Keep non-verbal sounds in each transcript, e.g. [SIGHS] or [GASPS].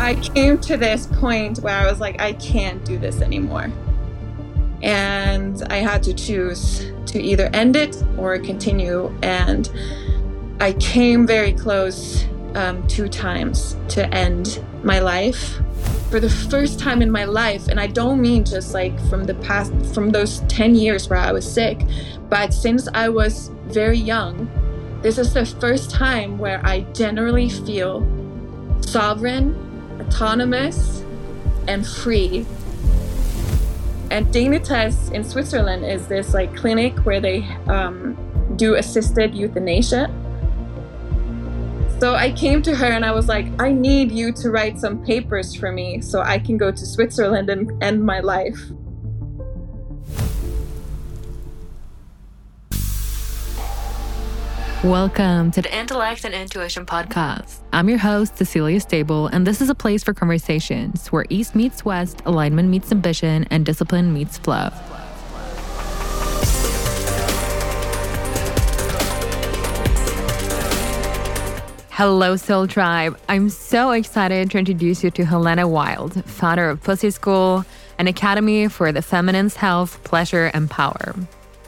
I came to this point where I was like, I can't do this anymore. And I had to choose to either end it or continue. And I came very close um, two times to end my life. For the first time in my life, and I don't mean just like from the past, from those 10 years where I was sick, but since I was very young, this is the first time where I generally feel sovereign autonomous and free. And Dignitas in Switzerland is this like clinic where they um, do assisted euthanasia. So I came to her and I was like, I need you to write some papers for me so I can go to Switzerland and end my life. Welcome to the Intellect and Intuition Podcast. I'm your host, Cecilia Stable, and this is a place for conversations where East meets West, alignment meets ambition, and discipline meets flow. Hello, Soul Tribe. I'm so excited to introduce you to Helena Wilde, founder of Pussy School, an academy for the feminine's health, pleasure, and power.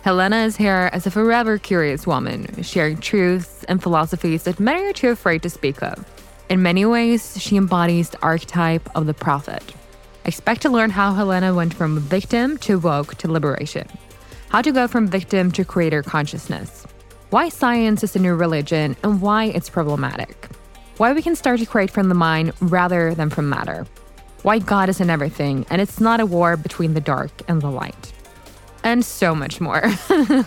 Helena is here as a forever curious woman, sharing truths and philosophies that many are too afraid to speak of. In many ways, she embodies the archetype of the prophet. Expect to learn how Helena went from victim to woke to liberation, how to go from victim to creator consciousness, why science is a new religion and why it's problematic, why we can start to create from the mind rather than from matter, why God is in everything and it's not a war between the dark and the light and so much more.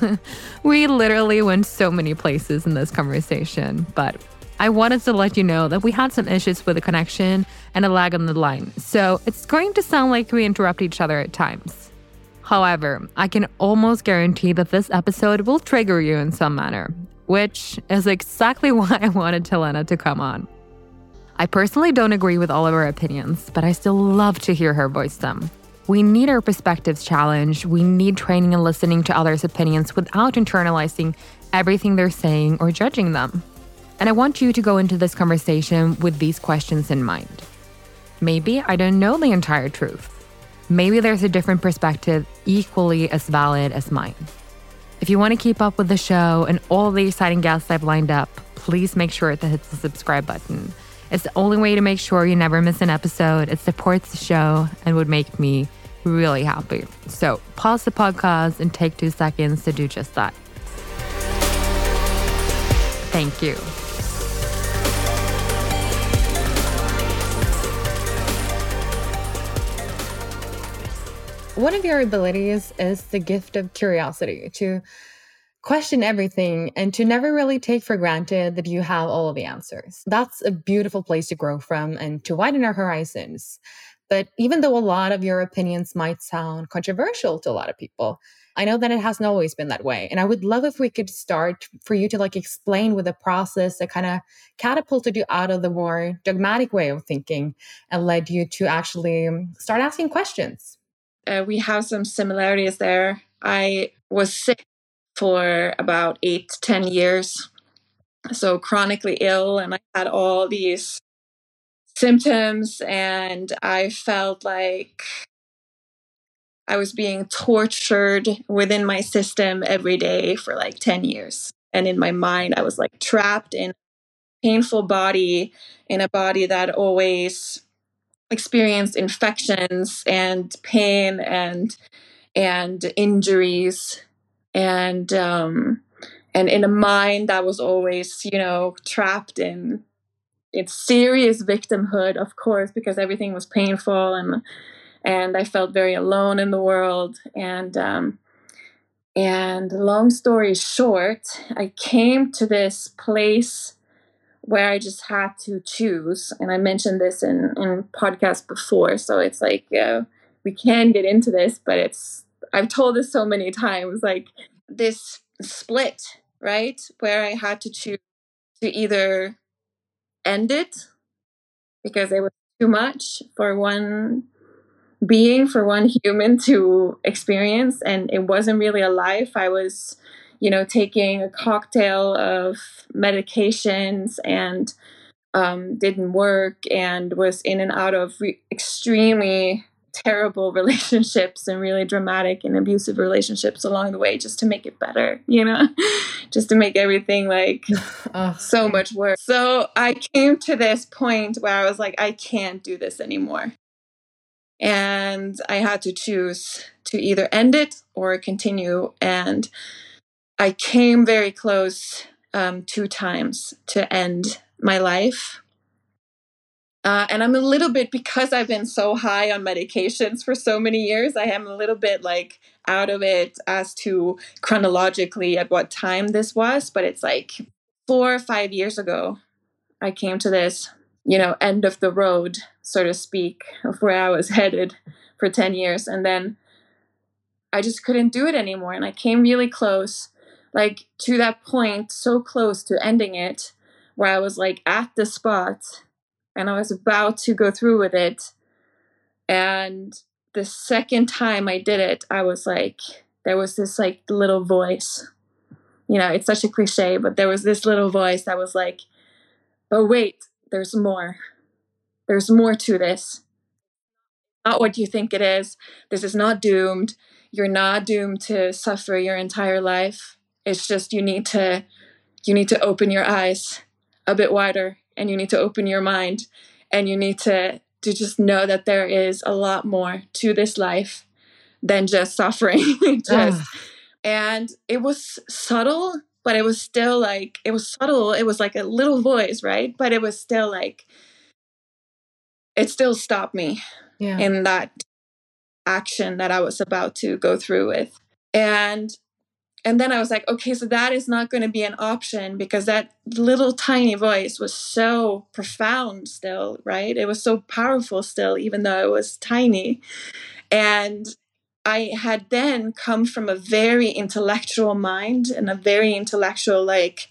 [LAUGHS] we literally went so many places in this conversation, but I wanted to let you know that we had some issues with the connection and a lag on the line, so it's going to sound like we interrupt each other at times. However, I can almost guarantee that this episode will trigger you in some manner, which is exactly [LAUGHS] why I wanted Helena to come on. I personally don't agree with all of her opinions, but I still love to hear her voice them. We need our perspectives challenged. We need training and listening to others' opinions without internalizing everything they're saying or judging them. And I want you to go into this conversation with these questions in mind. Maybe I don't know the entire truth. Maybe there's a different perspective equally as valid as mine. If you want to keep up with the show and all the exciting guests I've lined up, please make sure to hit the subscribe button. It's the only way to make sure you never miss an episode. It supports the show and would make me really happy. So pause the podcast and take two seconds to do just that. Thank you. One of your abilities is the gift of curiosity to question everything and to never really take for granted that you have all of the answers. That's a beautiful place to grow from and to widen our horizons. But even though a lot of your opinions might sound controversial to a lot of people, I know that it hasn't always been that way. And I would love if we could start for you to like explain with a process that kind of catapulted you out of the more dogmatic way of thinking and led you to actually start asking questions. Uh, we have some similarities there. I was sick for about eight 10 years. So chronically ill, and I had all these symptoms, and I felt like I was being tortured within my system every day for like 10 years. And in my mind, I was like trapped in painful body, in a body that always experienced infections and pain and and injuries and um, and in a mind that was always you know trapped in its serious victimhood of course because everything was painful and and I felt very alone in the world. And um, and long story short I came to this place where I just had to choose and I mentioned this in in podcast before so it's like uh, we can get into this but it's I've told this so many times, like this split, right? Where I had to choose to either end it because it was too much for one being, for one human to experience. And it wasn't really a life. I was, you know, taking a cocktail of medications and um, didn't work and was in and out of re- extremely terrible [LAUGHS] relationships and really dramatic and abusive relationships along the way just to make it better, you know, [LAUGHS] just to make everything like [LAUGHS] oh. so much worse. So I came to this point where I was like, I can't do this anymore. And I had to choose to either end it or continue. And I came very close um, two times to end my life. Uh, and I'm a little bit, because I've been so high on medications for so many years, I am a little bit like out of it as to chronologically at what time this was. But it's like four or five years ago, I came to this, you know, end of the road, so to speak, of where I was [LAUGHS] headed for 10 years. And then I just couldn't do it anymore. And I came really close, like to that point, so close to ending it, where I was like at the spot and I was about to go through with it. And the second time I did it, I was like, there was this like little voice. You know, it's such a cliche, but there was this little voice that was like, but wait, there's more. There's more to this. Not what you think it is. This is not doomed. You're not doomed to suffer your entire life. It's just you need to you need to open your eyes a bit wider and you need to open your mind and you need to to just know that there is a lot more to this life than just suffering. [LAUGHS] Just ah. and it was subtle but it was still like it was subtle. It was like a little voice right? But it was still like it still stopped me yeah. in that action that i was about to go through with. And and then I was like, okay, so that is not going to be an option because that little tiny voice was so profound still, right? It was so powerful still, even though it was tiny. And I had then come from a very intellectual mind and a very intellectual, like,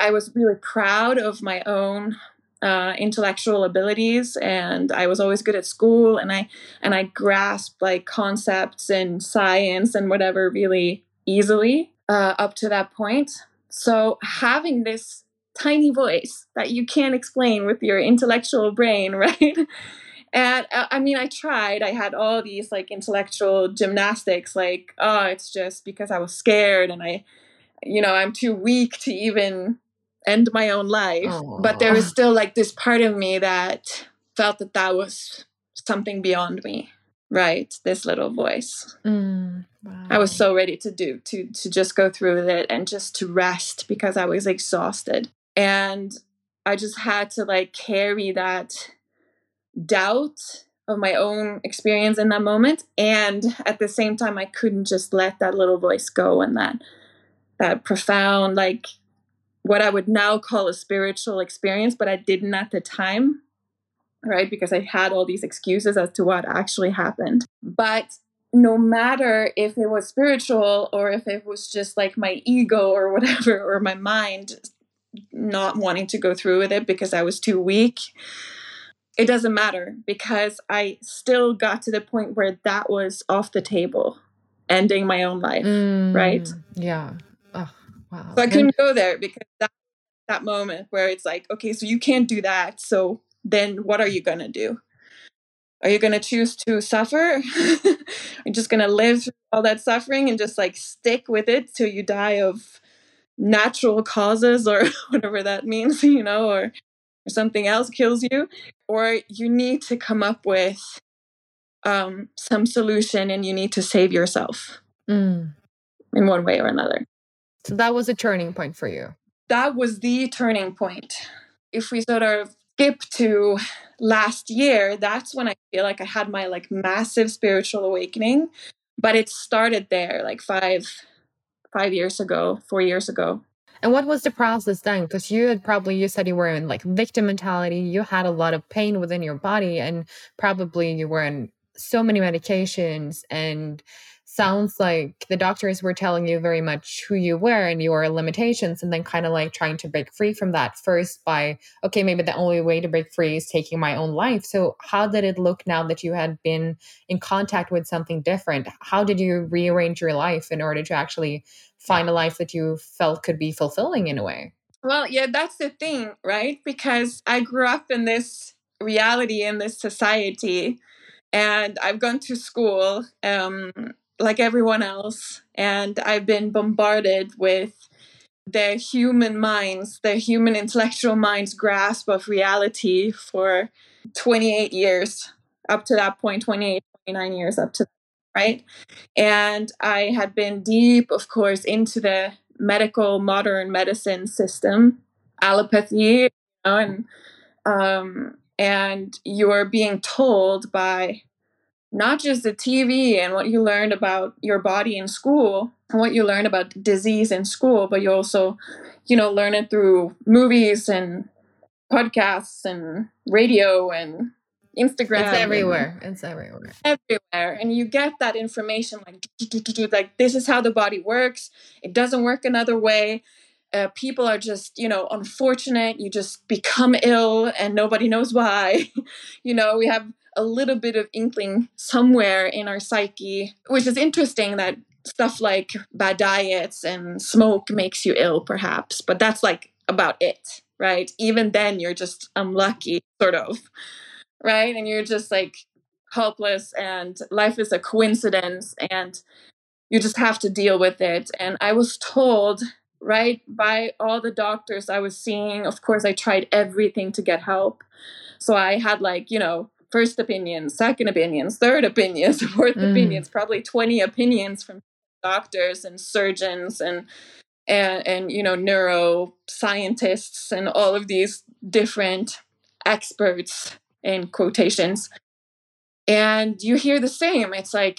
I was really proud of my own uh, intellectual abilities and i was always good at school and i and i grasped like concepts and science and whatever really easily uh, up to that point. So having this tiny voice that you can't explain with your intellectual brain, [LAUGHS] right? And uh, I mean, I tried. I had all these like intellectual gymnastics, like, oh, it's just because I was scared and I, you know, I'm too weak to even end my own life. Aww. But there was still like this part of me that felt that that was something beyond me right this little voice. Mm, wow. i was so ready to do to to just go through with it and just to rest because i was exhausted. And i just had to like carry that doubt of my own experience in that moment. And at the same time i couldn't just let that little voice go and that that profound like what i would now call a spiritual experience but i didn't at the time right? Because I had all these excuses as to what actually happened. But no matter if it was spiritual or if it was just like my ego or whatever, or my mind not wanting to go through with it because I was too weak, it doesn't matter because I still got to the point where that was off the table, ending my own life, mm, right? Yeah. Oh, wow. So I couldn't go there because that that moment where it's like, okay, so you can't do that. So then what are you going to do? Are you going to choose to suffer? [LAUGHS] Are just going to live all that suffering and just like stick with it till you die of natural causes or [LAUGHS] whatever that means, you know, or, or something else kills you? Or you need to come up with um, some solution and you need to save yourself mm. in one way or another. So that was a turning point for you. That was the turning point. If we sort of skip to last year, that's when I feel like I had my like massive spiritual awakening. But it started there like five five years ago, four years ago. And what was the process then? Because you had probably you said you were in like victim mentality, you had a lot of pain within your body, and probably you were in so many medications and sounds like the doctors were telling you very much who you were and your limitations and then kind of like trying to break free from that first by okay maybe the only way to break free is taking my own life. So how did it look now that you had been in contact with something different? How did you rearrange your life in order to actually find a life that you felt could be fulfilling in a way? Well, yeah, that's the thing, right? Because I grew up in this reality in this society and I've gone to school um, like everyone else, and I've been bombarded with the human minds, the human intellectual mind's grasp of reality for 28 years, up to that point, 28, 29 years up to right? And I had been deep, of course, into the medical modern medicine system, allopathy, you know, and um, and you're being told by not just the TV and what you learned about your body in school and what you learn about disease in school, but you also, you know, learn it through movies and podcasts and radio and Instagram. It's everywhere. It's everywhere. Everywhere. And you get that information like, like this is how the body works. It doesn't work another way. Uh, people are just, you know, unfortunate. You just become ill and nobody knows why. [LAUGHS] you know, we have a little bit of inkling somewhere in our psyche, which is interesting that stuff like bad diets and smoke makes you ill, perhaps, but that's like about it, right? Even then, you're just unlucky, sort of, [LAUGHS] right? And you're just like helpless, and life is a coincidence, and you just have to deal with it. And I was told, right, by all the doctors I was seeing, of course, I tried everything to get help. So I had like, you know, first opinions, second opinions, third [LAUGHS] opinions, fourth mm. opinions, probably 20 opinions from doctors and surgeons and and and you know neuroscientists and all of these different experts in quotations and you hear the same it's like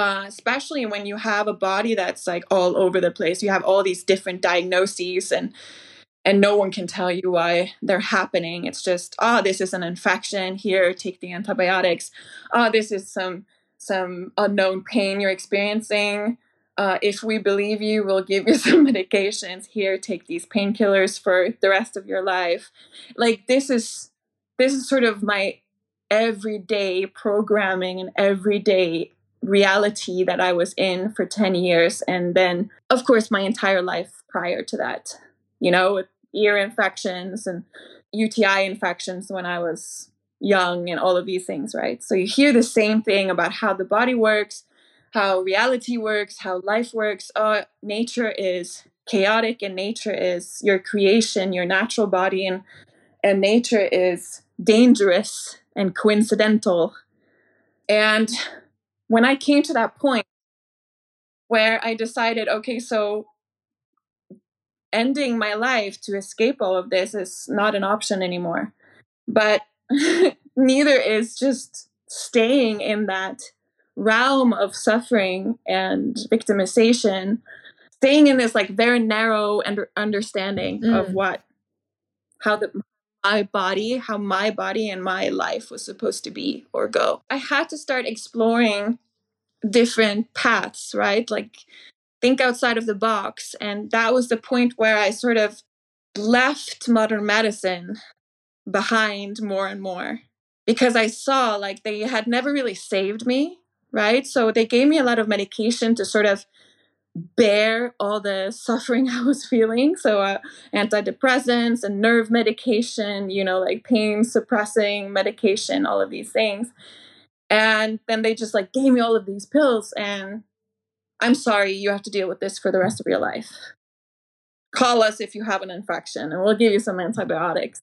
uh, especially when you have a body that's like all over the place you have all these different diagnoses and and no one can tell you why they're happening. It's just, oh, this is an infection. Here, take the antibiotics. Oh, this is some some unknown pain you're experiencing. Uh, if we believe you, we'll give you [LAUGHS] some medications. Here, take these painkillers for the rest of your life. Like this is this is sort of my everyday programming and everyday reality that I was in for 10 years. And then, of course, my entire life prior to that, you know, with ear infections and UTI infections when I was young and all of these things, right? So you hear the same thing about how the body works, how reality works, how life works. Uh, nature is chaotic and nature is your creation, your natural body, and, and nature is dangerous and coincidental. And when I came to that point where I decided, okay, so ending my life to escape all of this is not an option anymore. But [LAUGHS] neither is just staying in that realm of suffering and victimization, staying in this like very narrow under- understanding mm. of what, how the my body, how my body and my life was supposed to be or go. I had to start exploring different paths, right? Like think outside of the box. And that was the point where I sort of left modern medicine behind more and more because I saw like they had never really saved me, right? So they gave me a lot of medication to sort of bear all the [LAUGHS] suffering I was feeling. So uh, antidepressants and nerve medication, you know, like pain suppressing medication, all of these things. And then they just like gave me all of these pills and I'm sorry, you have to deal with this for the rest of your life. Call us if you have an infection and we'll give you some antibiotics.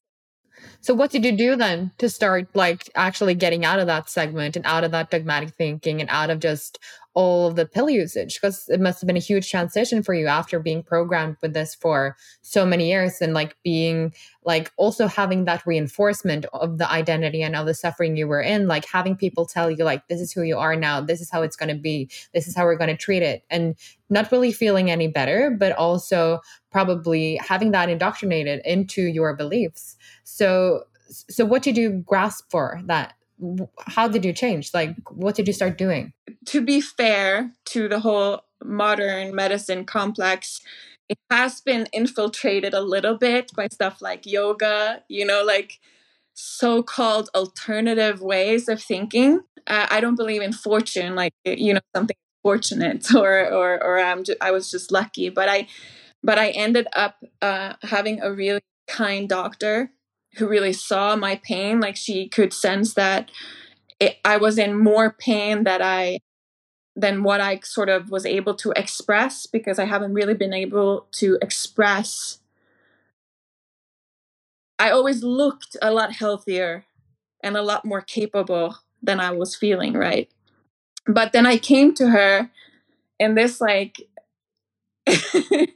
So what did you do then to start like actually getting out of that segment and out of that dogmatic thinking and out of just all of the pill usage? Because it must have been a huge transition for you after being programmed with this for so many years and like being like also having that reinforcement of the identity and of the suffering you were in, like having people tell you like this is who you are now, this is how it's going to be, this is how we're going to treat it, and not really feeling any better, but also probably having that indoctrinated into your beliefs. So so what did you grasp for that how did you change? Like what did you start doing? To be fair to the whole modern medicine complex it has been infiltrated a little bit by stuff like yoga you know like so-called alternative ways of thinking. Uh, i don't believe in fortune like you know something fortunate [LAUGHS] or or or i'm ju- i was just lucky. But i but I ended up uh, having a really kind doctor who really saw my pain. Like she could sense that it, I was in more pain that I than what I sort of was able to express because I haven't really been able to express. I always looked a lot healthier and a lot more capable than I was feeling, right? But then I came to her in this like [LAUGHS]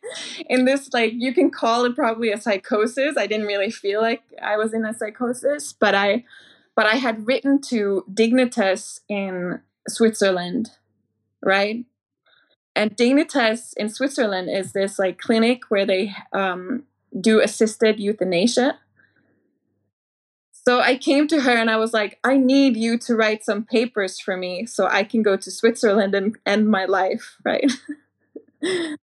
in this like you can call it probably a psychosis. I didn't really feel like I was in a psychosis, but I but I had written to Dignitas in Switzerland, right? And Dignitas in Switzerland is this like clinic where they um, do assisted euthanasia. So I came to her and I was like, I need you to write some papers for me so I can go to Switzerland and end my life, right? [LAUGHS]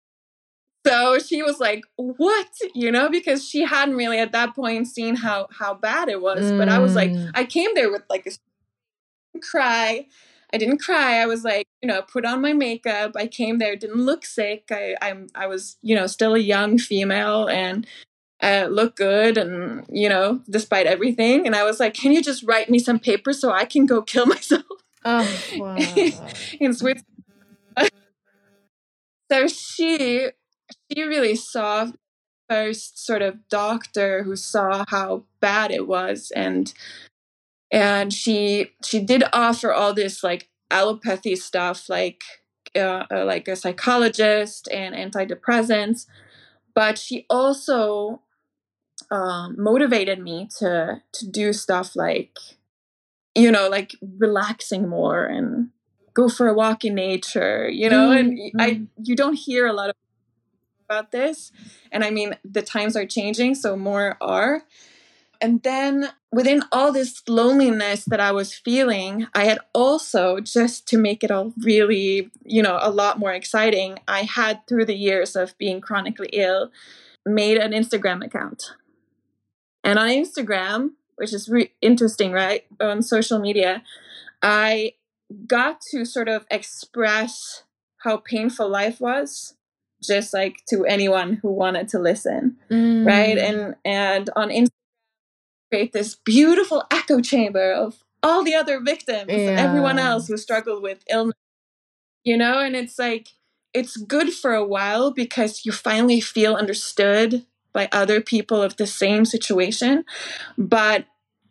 so she was like, "What?" You know, because she hadn't really at that point seen how how bad it was. Mm. But I was like, mm. I came there with like a cry. I didn't cry. I was like, you know, put on my makeup. I came there, didn't look sick. I I'm I was, you know, still a young female and uh, look good and you know despite everything and i was like can you just write me some papers so i can go [LAUGHS] kill myself oh, [LAUGHS] wow. in switzerland [LAUGHS] so she she really saw first sort of doctor who saw how bad it was and and she she did offer all this like allopathy stuff like uh, uh like a psychologist and antidepressants but she also um, motivated me to to do stuff like you know like relaxing more and go for a walk in nature you know mm-hmm. and i you don't hear a lot of about this. And i mean the times are changing so more are. And then within all this loneliness that i was feeling i had also just to make it all really you know a lot more exciting i had through the years of being chronically ill made an instagram account. And on Instagram, which is re- interesting, right? On social media, I got to sort of express how painful life was just like to anyone who wanted to listen mm. right and and on instagram create this beautiful echo chamber of all the other victims yeah. everyone else who struggled with illness you know and it's like it's good for a while because you finally feel understood by other people of the same situation. But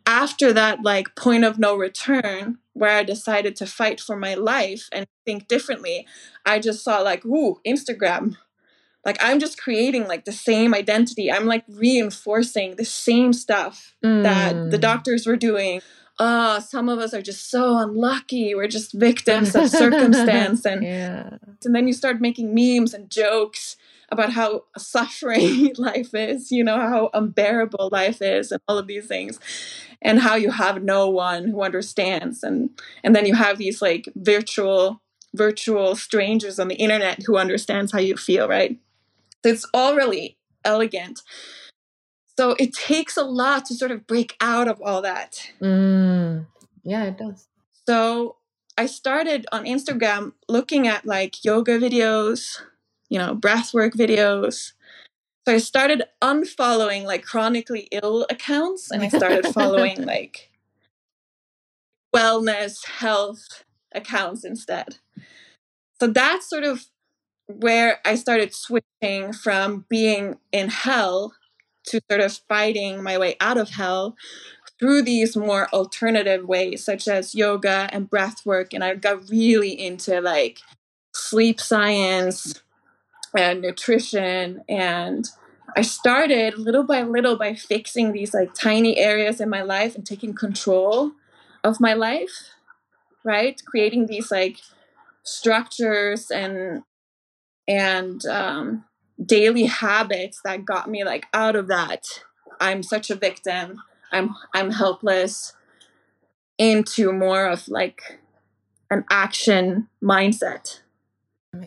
after that, like, point of no return, where I decided to fight for my life and think differently, I just saw, like, ooh, Instagram. Like, I'm just creating like the same identity. I'm like reinforcing the same stuff mm. that the mm. doctors were doing. Oh, some of us are just so unlucky. We're just [LAUGHS] victims of circumstance. And, yeah. and then you start making memes and jokes about how suffering [LAUGHS] life is, you know, how unbearable life is and all of these things and how you have no one who understands and and then you have these like virtual virtual strangers on the internet who understands how you feel, right? So it's all really elegant. So it takes a lot to sort of break out of all that. Mm, yeah, it does. So I started on Instagram looking at like yoga videos, you know, breathwork videos. So I started unfollowing like chronically ill accounts and I started following [LAUGHS] like wellness, health accounts instead. So that's sort of where I started switching from being in hell to sort of fighting my way out of hell through these more alternative ways, such as yoga and breath work. And I got really into like sleep science, and nutrition and I started little by little by fixing these like tiny areas in my life and taking control of my life, right? Creating these like structures and and um, daily habits that got me like out of that. I'm such a victim. I'm I'm helpless into more of like an action mindset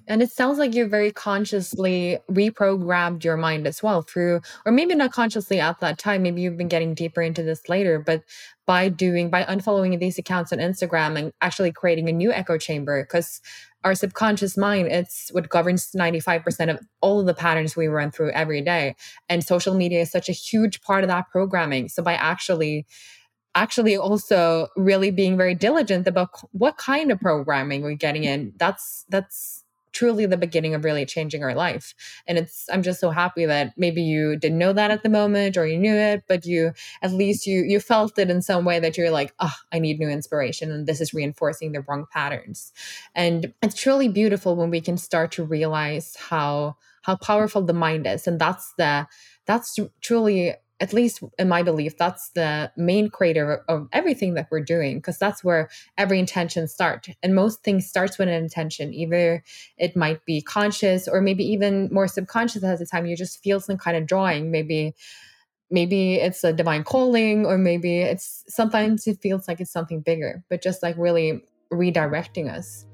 And it sounds like you very consciously reprogrammed your mind as well through, or maybe not consciously at that time, maybe you've been getting deeper into this later, but by doing, by unfollowing these accounts on Instagram and actually creating a new echo chamber, because our subconscious mind, it's what governs 95% of all of the patterns we run through every day. And social media is such a huge part of that programming. So by actually actually also really being very diligent about what kind of programming we're getting in that's that's truly the beginning of really changing our life. And it's I'm just so happy that maybe you didn't know that at the moment or you knew it, but you at least you you felt it in some way that you're like, oh, I need new inspiration and this is reinforcing the wrong patterns. And it's truly beautiful when we can start to realize how how powerful the mind is. And that's the that's truly at least in my belief, that's the main creator of everything that we're doing, because that's where every intention starts. And most things starts with an intention. Either it might be conscious or maybe even more subconscious at the time. You just feel some kind of drawing. Maybe maybe it's a divine calling, or maybe it's sometimes it feels like it's something bigger, but just like really redirecting us.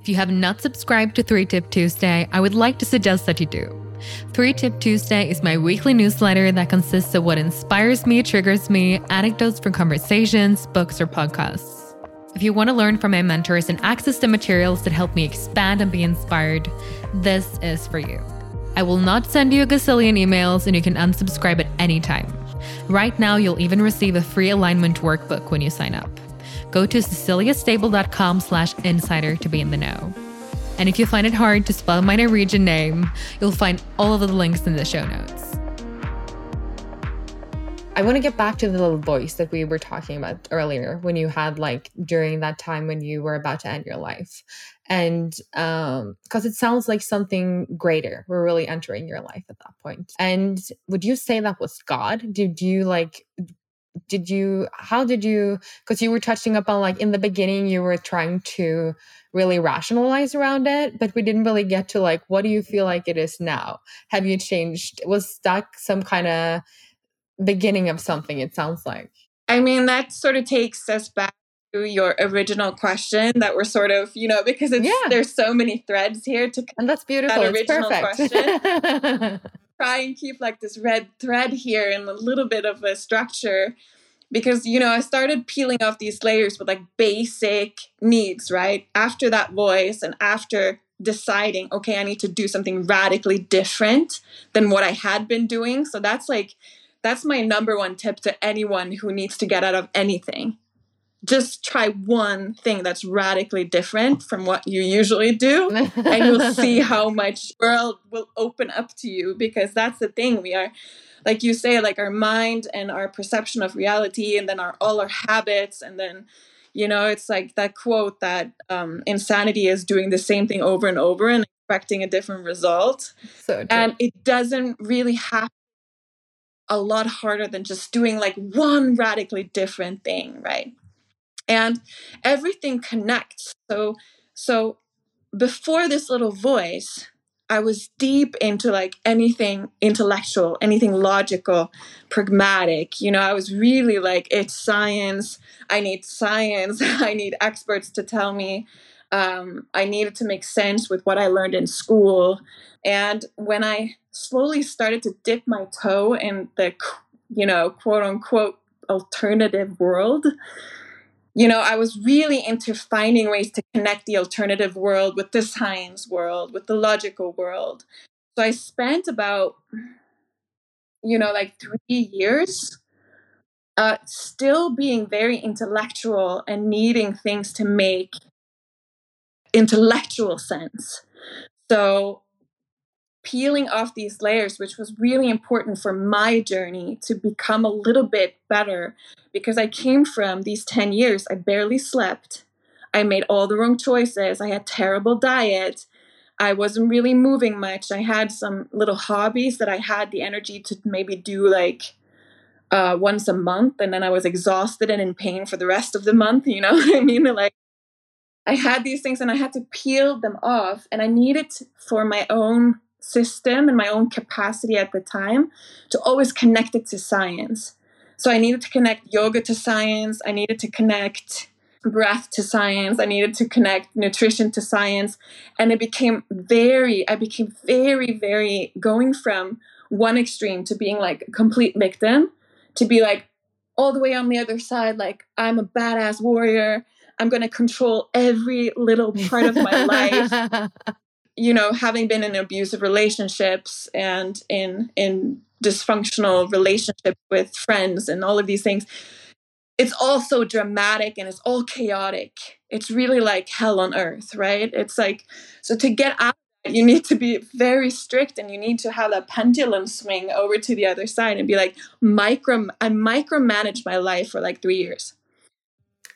If you have not subscribed to Three Tip Tuesday, I would like to suggest that you do. Three Tip Tuesday is my weekly newsletter that consists of what inspires me, triggers me, anecdotes from conversations, books, or podcasts. If you want to learn from my mentors and access the materials that help me expand and be inspired, this is for you. I will not send you a gazillion emails and you can unsubscribe at any time. Right now, you'll even receive a free alignment workbook when you sign up. Go to ceciliastable.com slash insider to be in the know. And if you find it hard to spell my Norwegian name, you'll find all of the links in the show notes. I want to get back to the little voice that we were talking about earlier when you had like during that time when you were about to end your life. And um because it sounds like something greater we're really entering your life at that point. And would you say that was God? Did you like did you how did you because you were touching up on like in the beginning you were trying to really rationalize around it but we didn't really get to like what do you feel like it is now? Have you changed was stuck some kind of beginning of something it sounds like? I mean that sort of takes us back to your original question that we're sort of you know because it's yeah. there's so many threads here to and that's beautiful that original question. [LAUGHS] Try and keep like this red thread here and a little bit of a structure because you know i started peeling off these layers with like basic needs right? After that voice and after deciding okay i need to do something radically different than what i had been doing. So that's like that's my number one tip to anyone who needs to get out of anything. Just try one thing that's radically different from what you usually do and you'll [LAUGHS] see how much world will open up to you because that's the thing. We are like you say like our mind and our perception of reality and then our all our habits and then you know it's like that quote that um, insanity is doing the same thing over and over and expecting a different result. So and it doesn't really happen a lot harder than just doing like one radically different thing right? And everything connects. So so before this little voice i was deep into like anything intellectual anything logical pragmatic you know? I was really like it's science i need science [LAUGHS] i need experts to tell me um, i needed to make sense with what i learned in school. And when i slowly started to dip my toe in the you know quote unquote alternative world you know, I was really into finding ways to connect the alternative world with the science world, with the logical world. So I spent about, you know, like three years uh, still being very intellectual and needing things to make intellectual sense. So peeling off these layers, which was really important for my journey to become a little bit better because I came from these 10 years, I barely slept. I made all the wrong choices. I had terrible diet. I wasn't really moving much. I had some little hobbies that I had the energy to maybe do like uh, once a month, and then I was exhausted and in pain for the rest of the month. You know [LAUGHS] I mean? Like, I had these things and I had to peel them off, and I needed for my own system and my own capacity at the time to always connect it to science. So I needed to connect yoga to science. I needed to connect breath to science. I needed to connect nutrition to science. And it became very, I became very, very going from one extreme to being like a complete victim to be like all the way on the other side, like I'm a badass warrior. I'm going to control every little part of my [LAUGHS] life. You know, having been in abusive relationships and in in dysfunctional relationships with friends and all of these things, it's all so dramatic and it's all chaotic. It's really like hell on earth, right? It's like, so to get out you need to be very strict and you need to have that pendulum swing over to the other side and be like micro i micromanage my life for like three years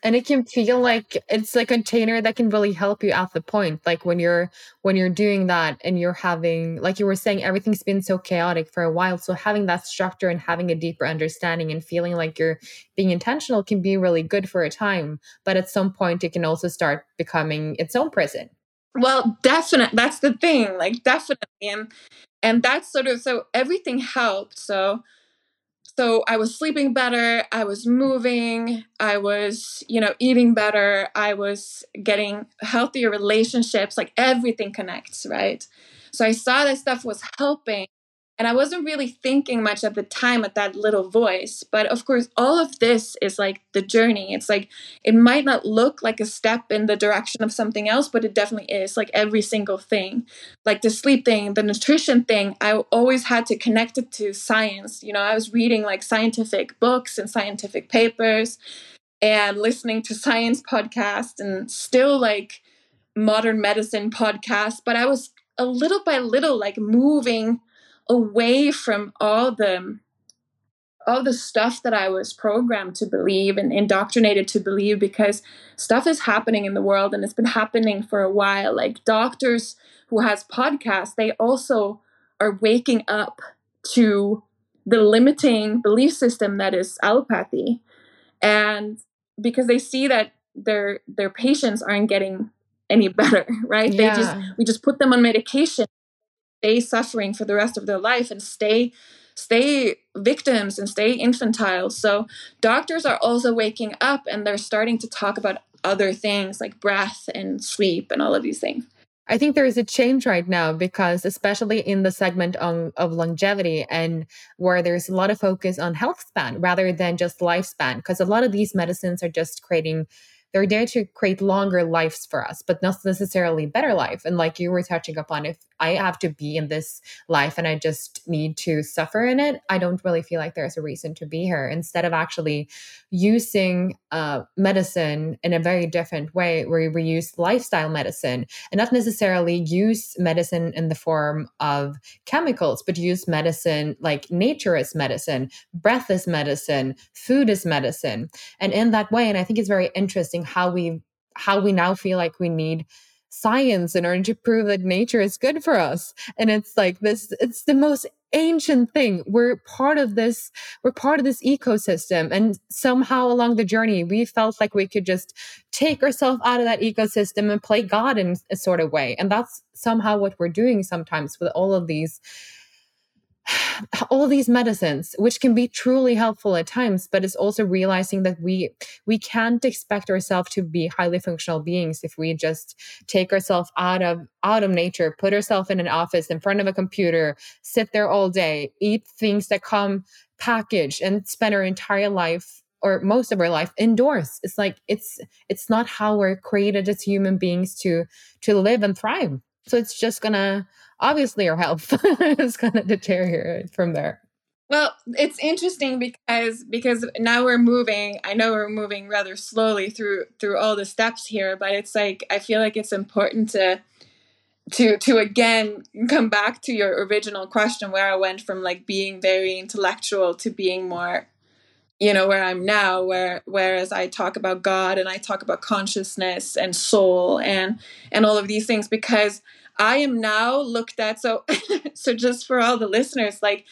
and it can feel like it's a container that can really help you at the point like when you're when you're doing that and you're having like you were saying everything's been so chaotic for a while. So having that structure and having a deeper understanding and feeling like you're being intentional can be really good for a time but at some point it can also start becoming its own prison. Well definitely that's the thing like definitely and and that's sort of so everything helped so so i was sleeping better i was moving i was you know eating better i was getting healthier relationships like everything connects right? So i saw that stuff was helping and I wasn't really thinking much at the time at that little voice. But of course, all of this is like the journey. It's like it might not look like a step in the direction of something else, but it definitely is like every single thing. Like the sleep thing, the nutrition thing, I always had to connect it to science. You know, I was reading like scientific books and scientific papers and listening to science podcasts and still like modern medicine podcasts. But I was a little by little like moving away from all the all the stuff that I was programmed to believe and indoctrinated to believe because stuff is happening in the world and it's been happening for a while. Like doctors who has podcasts, they also are waking up to the limiting belief system that is allopathy. And because they see that their their patients aren't getting any [LAUGHS] better, right? Yeah. They just we just put them on medication stay suffering for the rest of their life and stay stay victims and stay infantile. So doctors are also waking up and they're starting to talk about other things like breath and sleep and all of these things. I think there is a change right now because, especially in the segment on, of longevity and where there's a lot of focus on health span rather than just lifespan, because a lot of these medicines are just creating they're there to create longer lives for us, but not necessarily better life. And like you were touching upon, if I have to be in this life and I just need to suffer in it, I don't really feel like there's a reason to be here. Instead of actually using uh, medicine in a very different way, where we use lifestyle medicine and not necessarily use medicine in the form of chemicals, but use medicine like nature is medicine, breath is medicine, food is medicine. And in that way, and I think it's very interesting how we how we now feel like we need science in order to prove that nature is good for us. And it's like this, it's the most ancient thing. We're part of this, we're part of this ecosystem. And somehow along the journey, we felt like we could just take ourselves out of that ecosystem and play God in a sort of way. And that's somehow what we're doing sometimes with all of these all these medicines which can be truly helpful at times but it's also realizing that we we can't expect ourselves to be highly functional beings if we just take ourselves out of out of nature put ourselves in an office in front of a computer sit there all day eat things that come packaged and spend our entire life or most of our life indoors. It's like it's it's not how we're created as human beings to to live and thrive so it's just gonna obviously our health [LAUGHS] is gonna deteriorate from there. Well, it's interesting because because now we're moving. I know we're moving rather slowly through through all the steps here, but it's like I feel like it's important to to to again come back to your original question where I went from like being very intellectual to being more you know where i'm now where whereas i talk about god and i talk about consciousness and soul and and all of these things because i am now looked at so [LAUGHS] so just for all the listeners like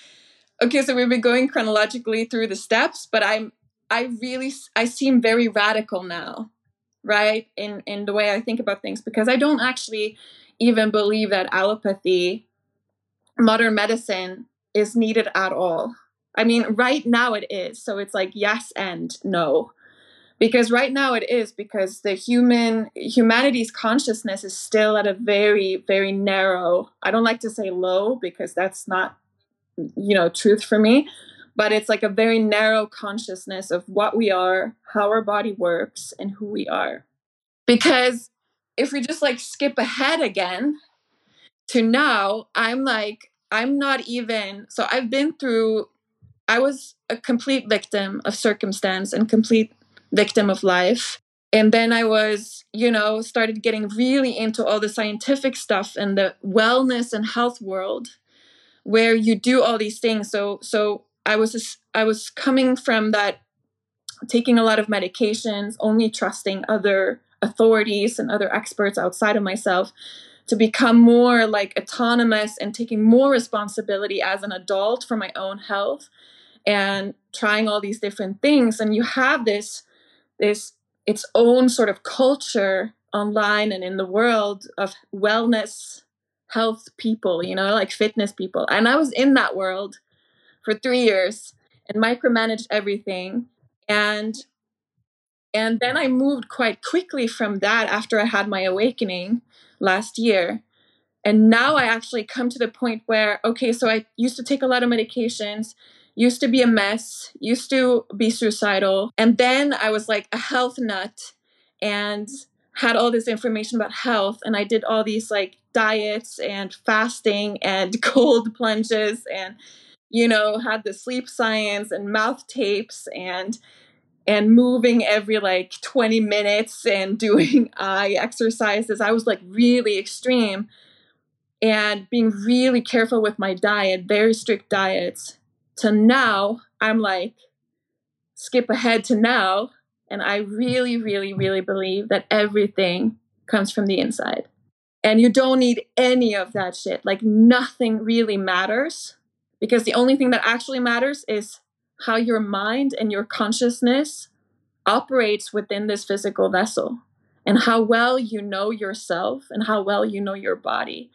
okay so we've been going chronologically through the steps but i'm i really i seem very radical now right in in the way i think about things because i don't actually even believe that allopathy modern medicine is needed at all I mean, right now it is. So it's like yes and no. because right now it is because the human humanity's consciousness is still at a very very narrow i don't like to say low because that's not you know truth for me but it's like a very narrow consciousness of what we are how our body works and who we are because if we just like skip ahead again to now i'm like i'm not even so i've been through i was a complete victim of circumstance and complete victim of life. And then I was, you know, started getting really into all the scientific stuff and the wellness and health world where you do all these things. So so I was I was coming from that taking a lot of medications, only trusting other authorities and other experts outside of myself to become more like autonomous and taking more responsibility as an adult for my own health and trying all these different things. And you have this this its own sort of culture online and in the world of wellness health people you know like fitness people. And i was in that world for three years and micromanaged everything. And and then i moved quite quickly from that after i had my awakening last year. And now i actually come to the point where okay so i used to take a lot of medications used to be a mess, used to be suicidal. And then I was like a health nut and had all this information about health. And I did all these like diets and fasting and [LAUGHS] cold plunges and, you know, had the sleep science and mouth tapes and and moving every like 20 minutes and [LAUGHS] doing eye exercises. I was like really extreme and being really careful with my diet, very strict diets to now, I'm like, skip ahead to now. And I really, really, really believe that everything comes from the inside. And you don't need any of that shit. Like, nothing really matters because the only thing that actually matters is how your mind and your consciousness operates within this physical vessel and how well you know yourself and how well you know your body.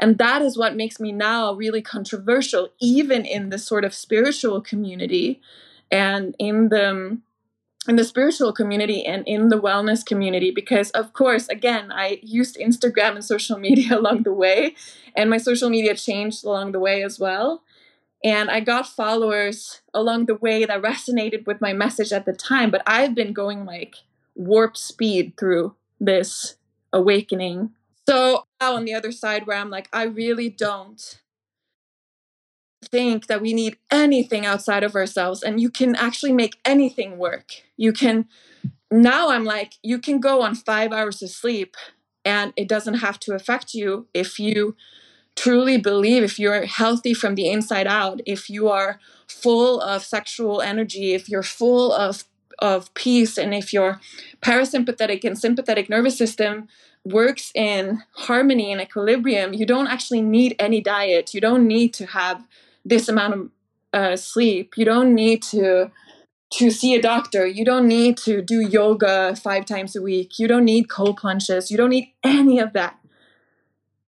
And that is what makes me now really controversial, even in the sort of spiritual community and in the in the spiritual community and in the wellness community. Because of course again i used instagram and social [LAUGHS] media along the way and my social media changed along the way as well. And i got followers along the way that resonated with my message at the time but i've been going like warp speed through this awakening so now on the other side, where I'm like, I really don't think that we need anything outside of ourselves, and you can actually make anything work. You can, now I'm like, you can go on five hours of sleep, and it doesn't have to affect you if you truly believe, if you're healthy from the inside out, if you are full of sexual energy, if you're full of of peace and if your parasympathetic and sympathetic nervous system works in harmony and equilibrium, you don't actually need any diet. You don't need to have this amount of uh, sleep. You don't need to to see a doctor. You don't need to do yoga five times a week. You don't need cold plunges. You don't need any of that.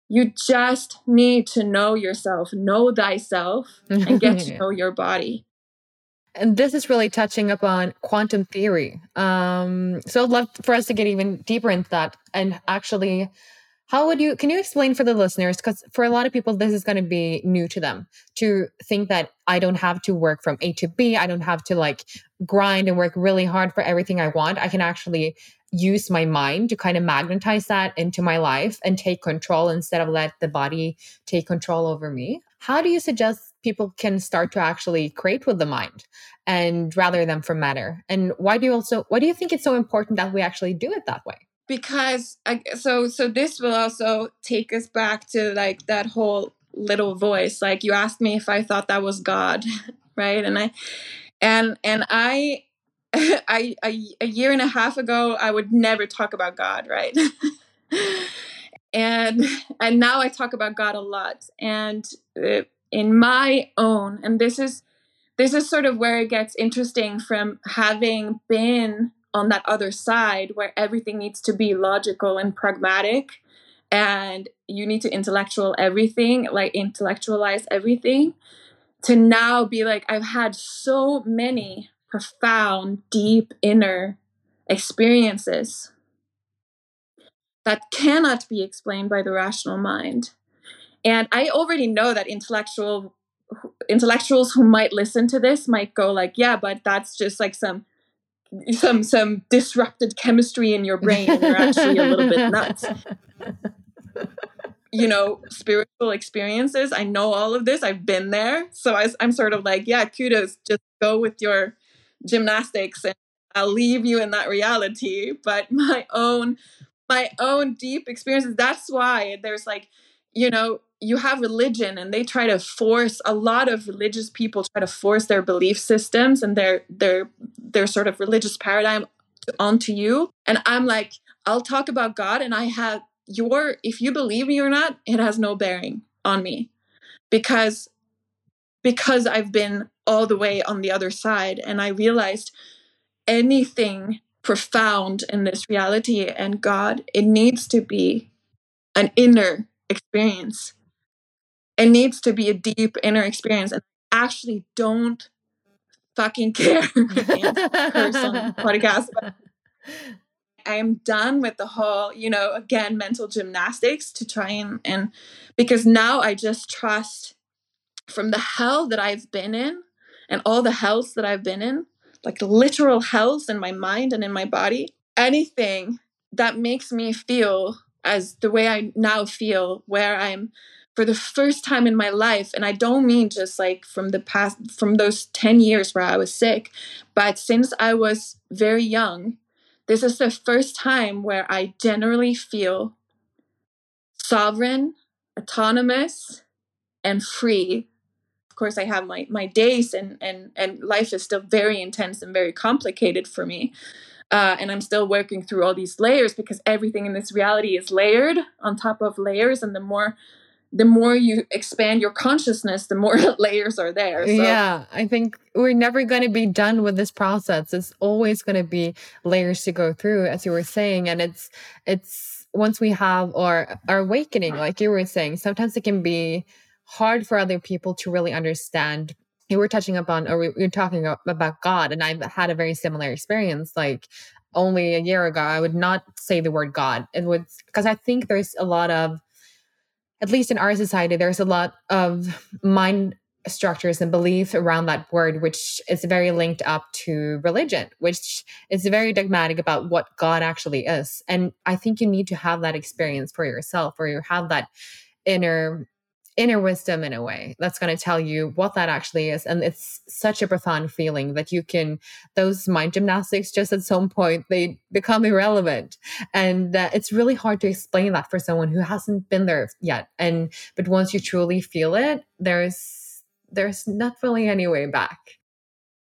You just need to know yourself, know thyself, and get to [LAUGHS] know your body and this is really touching upon quantum theory. Um, so I'd love for us to get even deeper into that. And actually, how would you, can you explain for the listeners? Because for a lot of people, this is going to be new to them to think that I don't have to work from A to B. I don't have to like grind and work really hard for everything I want. I can actually use my mind to kind of magnetize that into my life and take control instead of let the body take control over me. How do you suggest people can start to actually create with the mind and rather than from matter. And why do you also why do you think it's so important that we actually do it that way? Because I, so so this will also take us back to like that whole little voice like you asked me if i thought that was god [LAUGHS] right? And i and and i [LAUGHS] I, I a year and a half ago i would never talk about god right? [LAUGHS] And and now i talk about god a lot. And uh, in my own and this is this is sort of where it gets interesting from having been on that other side where everything needs to be logical and pragmatic and you need to intellectual everything like intellectualize everything to now be like i've had so many profound deep inner experiences that cannot be explained by the rational mind. And I already know that intellectual intellectuals who might listen to this might go like, yeah, but that's just like some some some disrupted chemistry in your brain you're actually a little bit nuts. you know, spiritual experiences. I know all of this. I've been there. So I, I'm sort of like, yeah, kudos. Just go with your gymnastics and I'll leave you in that reality. But my own my own deep experiences. That's why there's like, you know, you have religion and they try to force a lot of religious people try to force their belief systems and their their their sort of religious paradigm onto you. And I'm like, I'll talk about God and I have your if you believe me or not, it has no bearing on me. Because because I've been all the way on the other side and I realized anything profound in this reality and God, it needs to be an inner experience. It needs to be a deep inner experience. And I actually don't fucking [LAUGHS] care. podcast. [LAUGHS] I am done with the whole, you know, again, mental gymnastics to try and, and because now I just trust from the hell that I've been in and all the hells that I've been in, like literal hells in my mind and in my body, anything that makes me feel as the way I now feel, where I'm for the first time in my life, and I don't mean just like from the past, from those 10 years where I was sick, but since I was very young, this is the first time where I generally feel sovereign, autonomous, and free. Of course i have my my days and and and life is still very intense and very complicated for me uh, and i'm still working through all these layers because everything in this reality is layered on top of layers and the more the more you expand your consciousness the more [LAUGHS] layers are there so. yeah i think we're never going to be done with this process. It's always going to be layers to go through as you were saying and it's it's once we have our our awakening like you were saying sometimes it can be hard for other people to really understand. You were touching upon or we were talking about god and i've had a very similar experience like only a year ago i would not say the word god. It would because i think there's a lot of at least in our society there's a lot of mind structures and belief around that word which is very linked up to religion which is very dogmatic about what god actually is. And i think you need to have that experience for yourself or you have that inner inner wisdom in a way that's going to tell you what that actually is. And it's such a profound feeling that you can those mind gymnastics just at some point they become irrelevant. And uh, it's really hard to explain that for someone who hasn't been there yet. And but once you truly feel it there's there's not really any way back.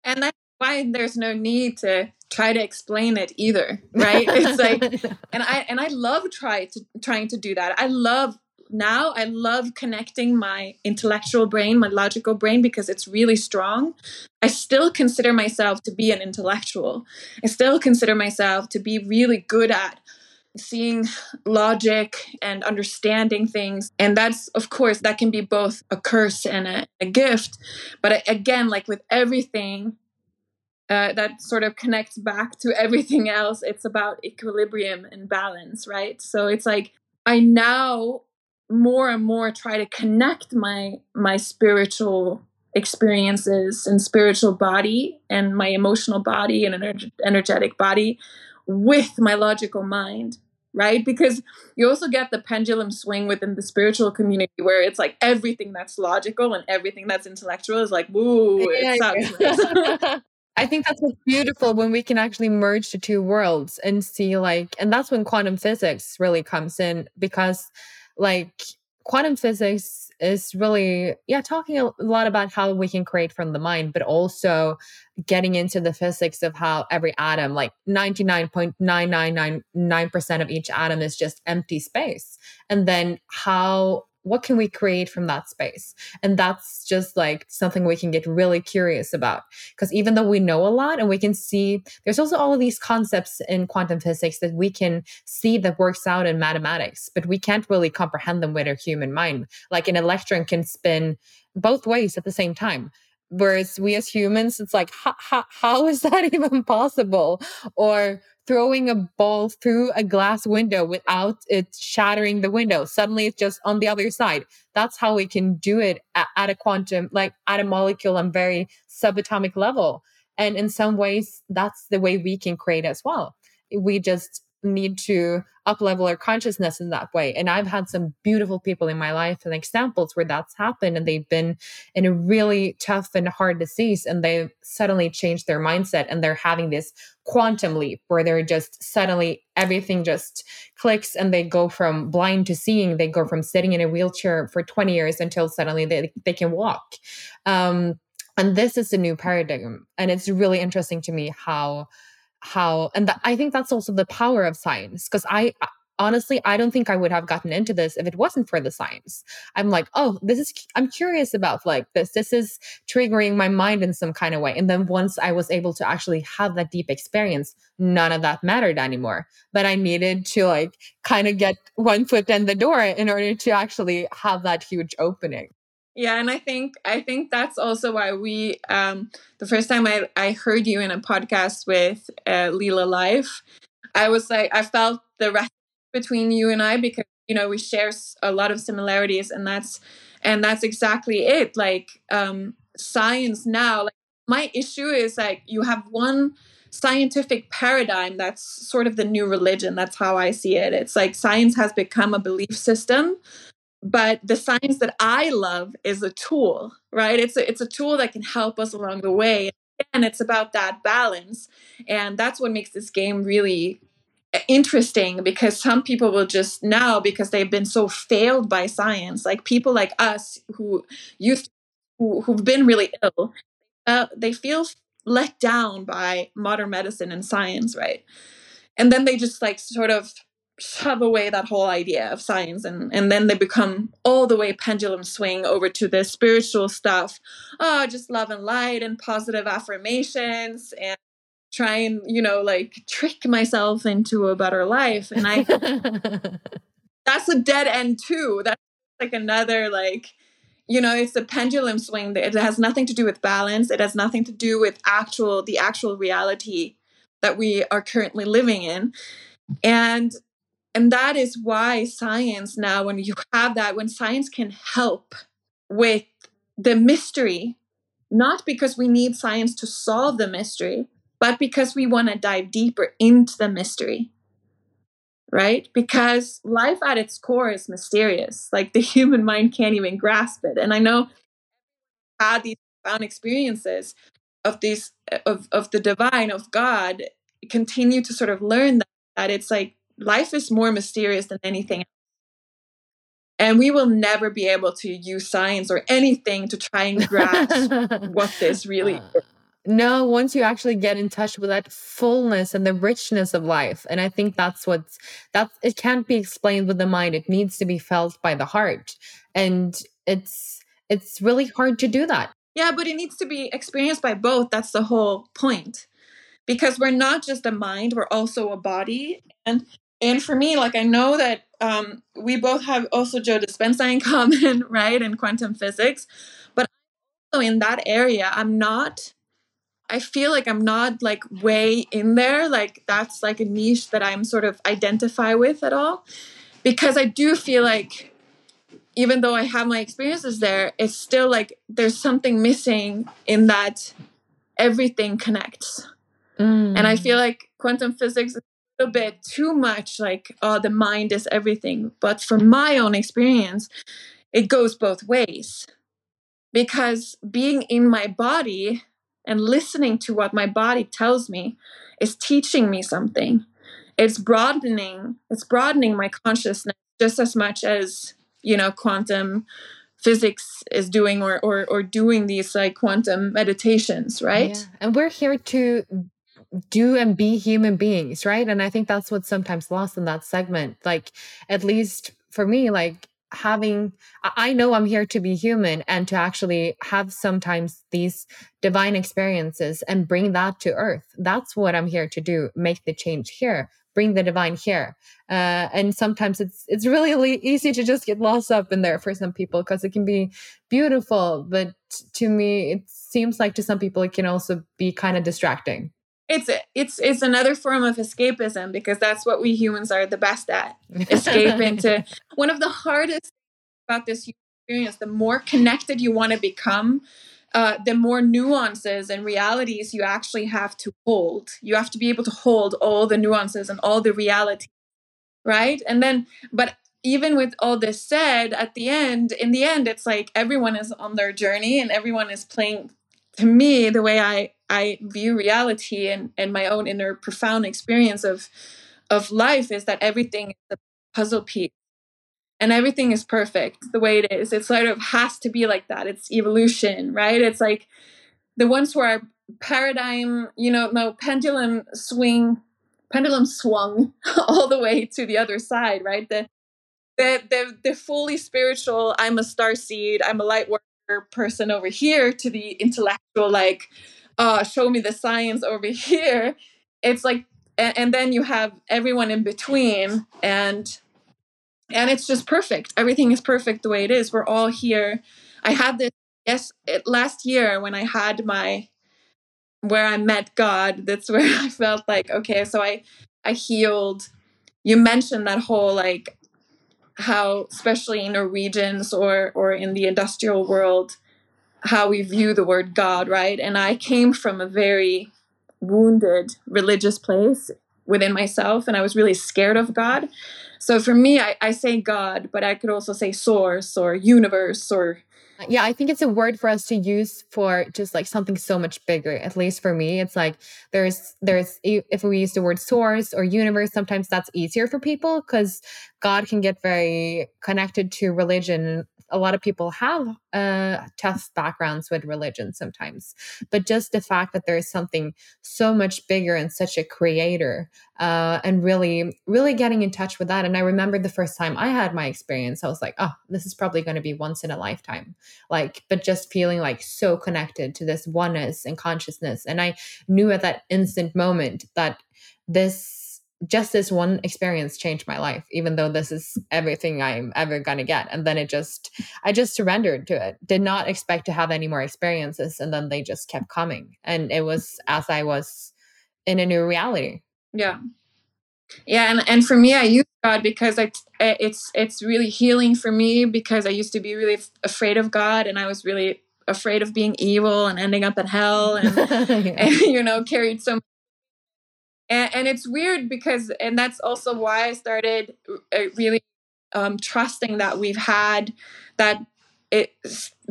And that's why there's no need to try to explain it either right? It's like [LAUGHS] and i and i love try to trying to do that. I love now I love connecting my intellectual brain, my logical brain, because it's really strong. I still consider myself to be an intellectual. I still consider myself to be really good at seeing logic and understanding things. And that's, of course, that can be both a curse and a, a gift. But again, like with everything, uh, that sort of connects back to everything else. It's about equilibrium and balance, right? So it's like I now more and more try to connect my my spiritual experiences and spiritual body and my emotional body and ener- energetic body with my logical mind right because you also get the pendulum swing within the spiritual community where it's like everything that's logical and everything that's intellectual is like woo yeah. [LAUGHS] I think that's what's beautiful when we can actually merge the two worlds and see like and that's when quantum physics really comes in because like quantum physics is really yeah talking a lot about how we can create from the mind but also getting into the physics of how every atom like 99.9999% of each atom is just empty space. And then how what can we create from that space? And that's just like something we can get really curious about. Because even though we know a lot and we can see there's also all of these concepts in quantum physics that we can see that works out in mathematics but we can't really comprehend them with our human mind. Like an electron can spin both ways at the same time Whereas we as humans, it's like, how is that [LAUGHS] even possible? Or throwing a ball through a glass window without it shattering the window. Suddenly it's just on the other side. That's how we can do it at, at a quantum, like at a molecule and very subatomic level. And in some ways, that's the way we can create as well. We just need to up level our consciousness in that way. And I've had some beautiful people in my life and examples where that's happened and they've been in a really tough and hard disease and they've suddenly changed their mindset and they're having this quantum leap where they're just suddenly everything just clicks and they go from blind to seeing. They go from sitting in a wheelchair for 20 years until suddenly they, they can walk. Um, and this is a new paradigm. And it's really interesting to me how how and i think that's also the power of science because i uh, honestly i don't think i would have gotten into this if it wasn't for the science. I'm like oh this is i'm curious about like this this is triggering my mind in some kind of way. And then once i was able to actually have that deep experience none of that mattered anymore. But i needed to like kind of get one foot in the door in order to actually have that huge opening yeah, and I think I think that's also why we um the first time I I heard you in a podcast with uh, Lila Life, I was like I felt the rest between you and I because you know we share a lot of similarities and that's and that's exactly it. Like um science now like my issue is like you have one scientific paradigm that's sort of the new religion. That's how i see it. It's like science has become a belief system but the science that I love is a tool, right? It's a, it's a tool that can help us along the way. And it's about that balance. And that's what makes this game really uh, interesting because some people will just now because they've been so failed by science like people like us who used who, who've been really ill uh, they feel let down by modern medicine and science right and then they just like sort of shove away that whole idea of science and and then they become all the way pendulum swing over to the spiritual stuff. Oh just love and light and positive affirmations and try and you know like trick myself into a better life. And i [LAUGHS] that's a dead end too. That's like another like you know it's a pendulum swing. It has nothing to do with balance. It has nothing to do with actual the actual reality that we are currently living in. And and that is why science now, when you have that, when science can help with the mystery, not because we need science to solve the mystery, but because we want to dive deeper into the mystery. Right? Because life at its core is mysterious. Like the human mind can't even grasp it. And I know I had these profound experiences of these of, of the divine, of God, continue to sort of learn that, that it's like life is more mysterious than anything else. And we will never be able to use science or anything to try and grasp [LAUGHS] what this really uh, is. No, once you actually get in touch with that fullness and the richness of life. And I think that's what's that's it can't be explained with the mind. It needs to be felt by the heart. And it's it's really hard to do that. Yeah, but it needs to be experienced by both. That's the whole point. Because we're not just a mind, we're also a body. And and for me, like I know that um, we both have also Joe Dispenza in [LAUGHS] common, right, in quantum physics, but also in that area, I'm not. I feel like I'm not like way in there. Like that's like a niche that I'm sort of identify with at all, because I do feel like even though I have my experiences there, it's still like there's something missing in that everything connects. Mm. And I feel like quantum physics a bit too much like oh the mind is everything. But from my own experience it goes both ways. Because being in my body and listening to what my body tells me is teaching me something. It's broadening it's broadening my consciousness just as much as you know quantum physics is doing or or, or doing these like quantum meditations right? Yeah. and we're here to do and be human beings, right? And I think that's what's sometimes lost in that segment. Like, at least for me, like having, I know I'm here to be human and to actually have sometimes these divine experiences and bring that to earth. That's what I'm here to do, make the change here bring the divine here uh, and sometimes it's it's really, really easy to just get lost up in there for some people because it can be beautiful but to me it seems like to some people it can also be kind of distracting it's it's it's another form of escapism because that's what we humans are the best at. [LAUGHS] Escape into one of the hardest about this experience the more connected you want to become uh, the more nuances and realities you actually have to hold. You have to be able to hold all the nuances and all the reality right? And then but even with all this said at the end in the end it's like everyone is on their journey and everyone is playing to me the way i i view reality and and my own inner profound experience of of life is that everything is a puzzle piece. And everything is perfect the way it is. It sort of has to be like that. It's evolution right? It's like the ones who are paradigm you know no pendulum swing pendulum swung [LAUGHS] all the way to the other side right? The the the, the fully spiritual i'm a star seed i'm a light worker person over here to the intellectual like uh show me the science over [LAUGHS] here. It's like and, and then you have everyone in between and and it's just perfect. Everything is perfect the way it is. We're all here. I had this yes it, last year when i had my where i met god that's [LAUGHS] where i felt like okay so i i healed. You mentioned that whole like how especially in Norwegians or or in the industrial world how we view the word god right? And i came from a very wounded religious place within myself and i was really scared of god. So for me i, I say god but i could also say source or universe or yeah, I think it's a word for us to use for just like something so much bigger. At least for me, it's like there's there's if we use the word source or universe, sometimes that's easier for people because God can get very connected to religion a lot of people have uh, tough backgrounds with religion sometimes. But just the fact that there is something so much bigger and such a creator, uh, and really, really getting in touch with that. And I remember the first time I had my experience, I was like, oh, this is probably going to be once in a lifetime. Like, but just feeling like so connected to this oneness and consciousness. And I knew at that instant moment that this just this one experience changed my life even though this is everything i'm ever going to get. And then it just i just surrendered to it. Did not expect to have any more experiences and then they just kept coming. And it was as i was in a new reality. Yeah. Yeah and, and for me i use god because I, it's it's really healing for me because i used to be really f- afraid of god and i was really afraid of being evil and ending up in hell and, [LAUGHS] yeah. [LAUGHS] and you know carried so and, and it's weird because and that's also why i started uh, really um, trusting that we've had that it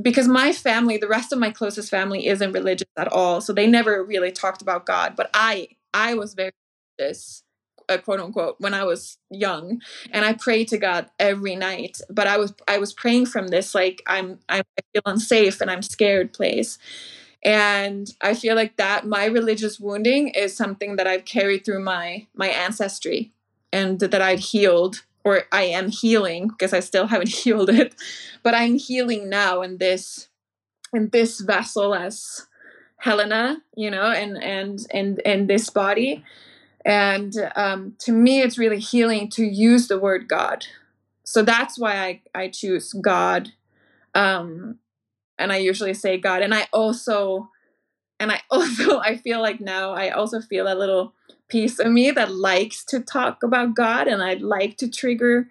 because my family the rest of my closest family isn't religious at all so they never really talked about god but i i was very religious uh, quote unquote when i was young and i prayed to god every night but i was i was praying from this like i'm i feel unsafe and i'm scared place and i feel like that my religious wounding is something that i've carried through my my ancestry and that i've healed or i am healing because i still haven't [LAUGHS] healed it but i'm healing now in this in this vessel as helena you know and and and and this body. And um, to me it's really healing to use the word god. So that's why i i choose god. Um and I usually say God. And I also, and I [LAUGHS] also, I feel like now I also feel a little piece of me that likes to talk about God, and I'd like to trigger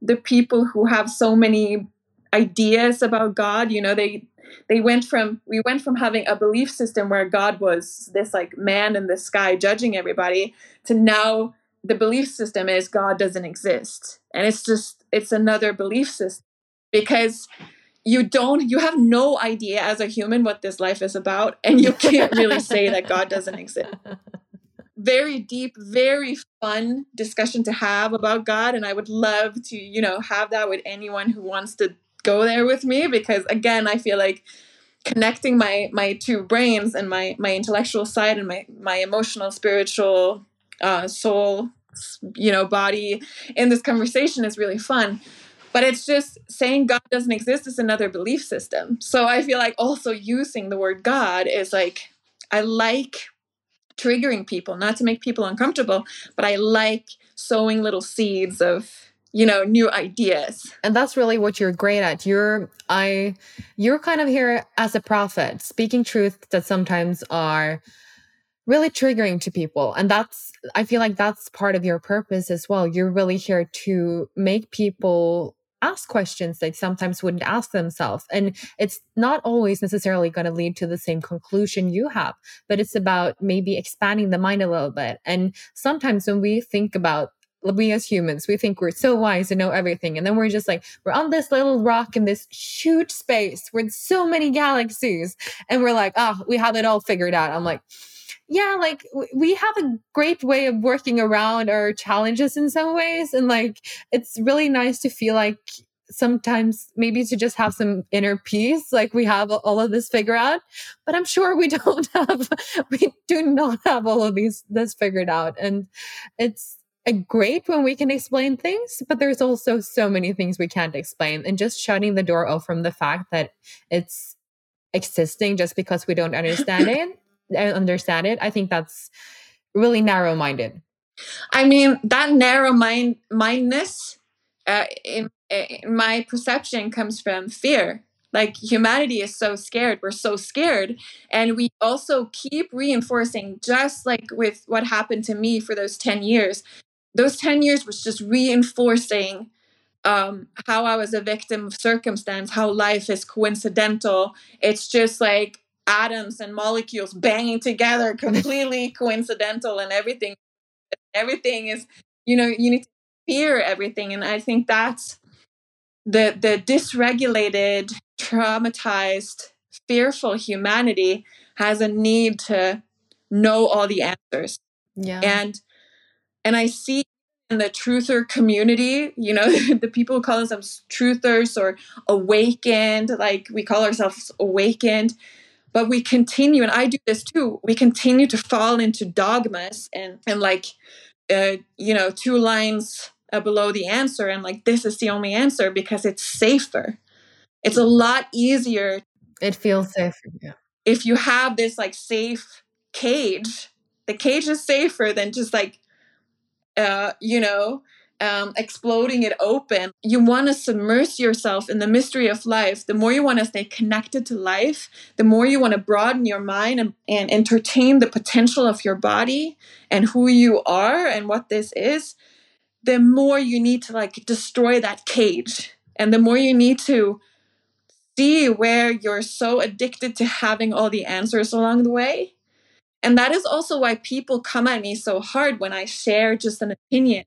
the people who have so many ideas about God. You know, they they went from we went from having a belief system where God was this like man in the sky judging everybody to now the belief system is God doesn't exist. And it's just it's another belief system because you don't you have no idea as a human what this life is about and you can't really say that god doesn't exist. [LAUGHS] Very deep very fun discussion to have about god and i would love to you know have that with anyone who wants to go there with me because again i feel like connecting my my two brains and my my intellectual side and my my emotional spiritual uh soul you know body in this conversation is really fun but it's just saying God doesn't exist is another belief system. So I feel like also using the word God is like, I like triggering people, not to make people uncomfortable, but I like sowing little seeds of you know new ideas. And that's really what you're great at. You're i you're kind of here as a prophet speaking truth that sometimes are really triggering to people. And that's i feel like that's part of your purpose as well. You're really here to make people ask questions they sometimes wouldn't ask themselves. And it's not always necessarily going to lead to the same conclusion you have, but it's about maybe expanding the mind a little bit. And sometimes when we think about we as humans, we think we're so wise and know everything. And then we're just like, we're on this little rock in this huge space with so many galaxies. And we're like, oh, we have it all figured out. I'm like, yeah, like we have a great way of working around our challenges in some ways. And like, it's really nice to feel like sometimes maybe to just have some inner peace, like we have all of this figured out. But I'm sure we [LAUGHS] don't have, we do not have all of these, this figured out. And it's, a great when we can explain things, but there's also so many things we can't explain. And just shutting the door off from the fact that it's existing just because we don't [LAUGHS] understand it understand it. I think that's really narrow minded. I mean, that narrow mind mindedness uh, in, in my perception comes from fear. Like humanity is so scared. We're so scared. And we also keep reinforcing, just like with what happened to me for those 10 years. Those 10 years was just reinforcing um, how I was a victim of circumstance, how life is coincidental. It's just like atoms and molecules banging together completely coincidental and everything everything is you know you need to fear everything. And i think that's the the dysregulated traumatized fearful humanity has a need to know all the answers. Yeah. And and i see in the truther community you know [LAUGHS] the people who call themselves truthers or awakened like we call ourselves awakened but we continue and i do this too we continue to fall into dogmas and and like uh, you know two lines uh, below the answer and like this is the only answer because it's safer. It's a lot easier it feels safer yeah. if you have this like safe cage the cage is safer than just like uh you know um, exploding it open. You want to submerge yourself in the mystery of life. The more you want to stay connected to life, the more you want to broaden your mind and, and entertain the potential of your body and who you are and what this is, the more you need to like destroy that cage. And the more you need to see where you're so addicted to having all the answers along the way. And that is also why people come at me so hard when I share just an opinion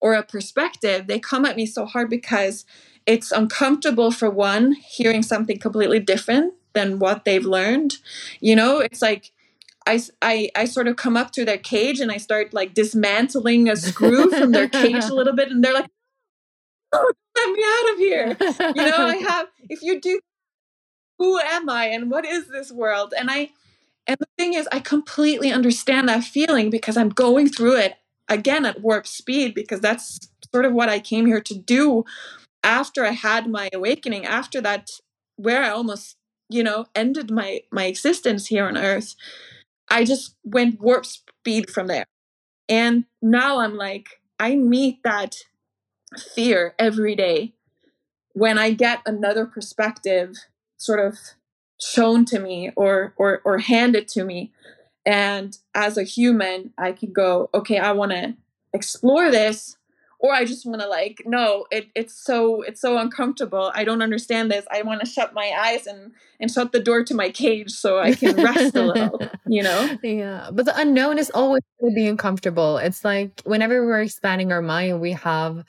or a perspective, they come at me so hard because it's uncomfortable for one, hearing something completely different than what they've learned. You know, it's like I, I, I sort of come up to their cage and I start like dismantling a screw from their cage a little bit, and they're like, oh, let me out of here. You know, I have, if you do, who am I and what is this world? And I, and the thing is, I completely understand that feeling because I'm going through it again at warp speed because that's sort of what I came here to do after I had my awakening, after that, where I almost, you know, ended my my existence here on earth. I just went warp speed from there. And now I'm like, I meet that fear every day when I get another perspective sort of shown to me or or or handed to me and as a human, I could go, okay, I want to explore this or I just want to like, no, it, it's so it's so uncomfortable. I don't understand this. I want to shut my eyes and and shut the door to my cage so I can rest a little, [LAUGHS] you know? Yeah. But the unknown is always going to be uncomfortable. It's like whenever we're expanding our mind, we have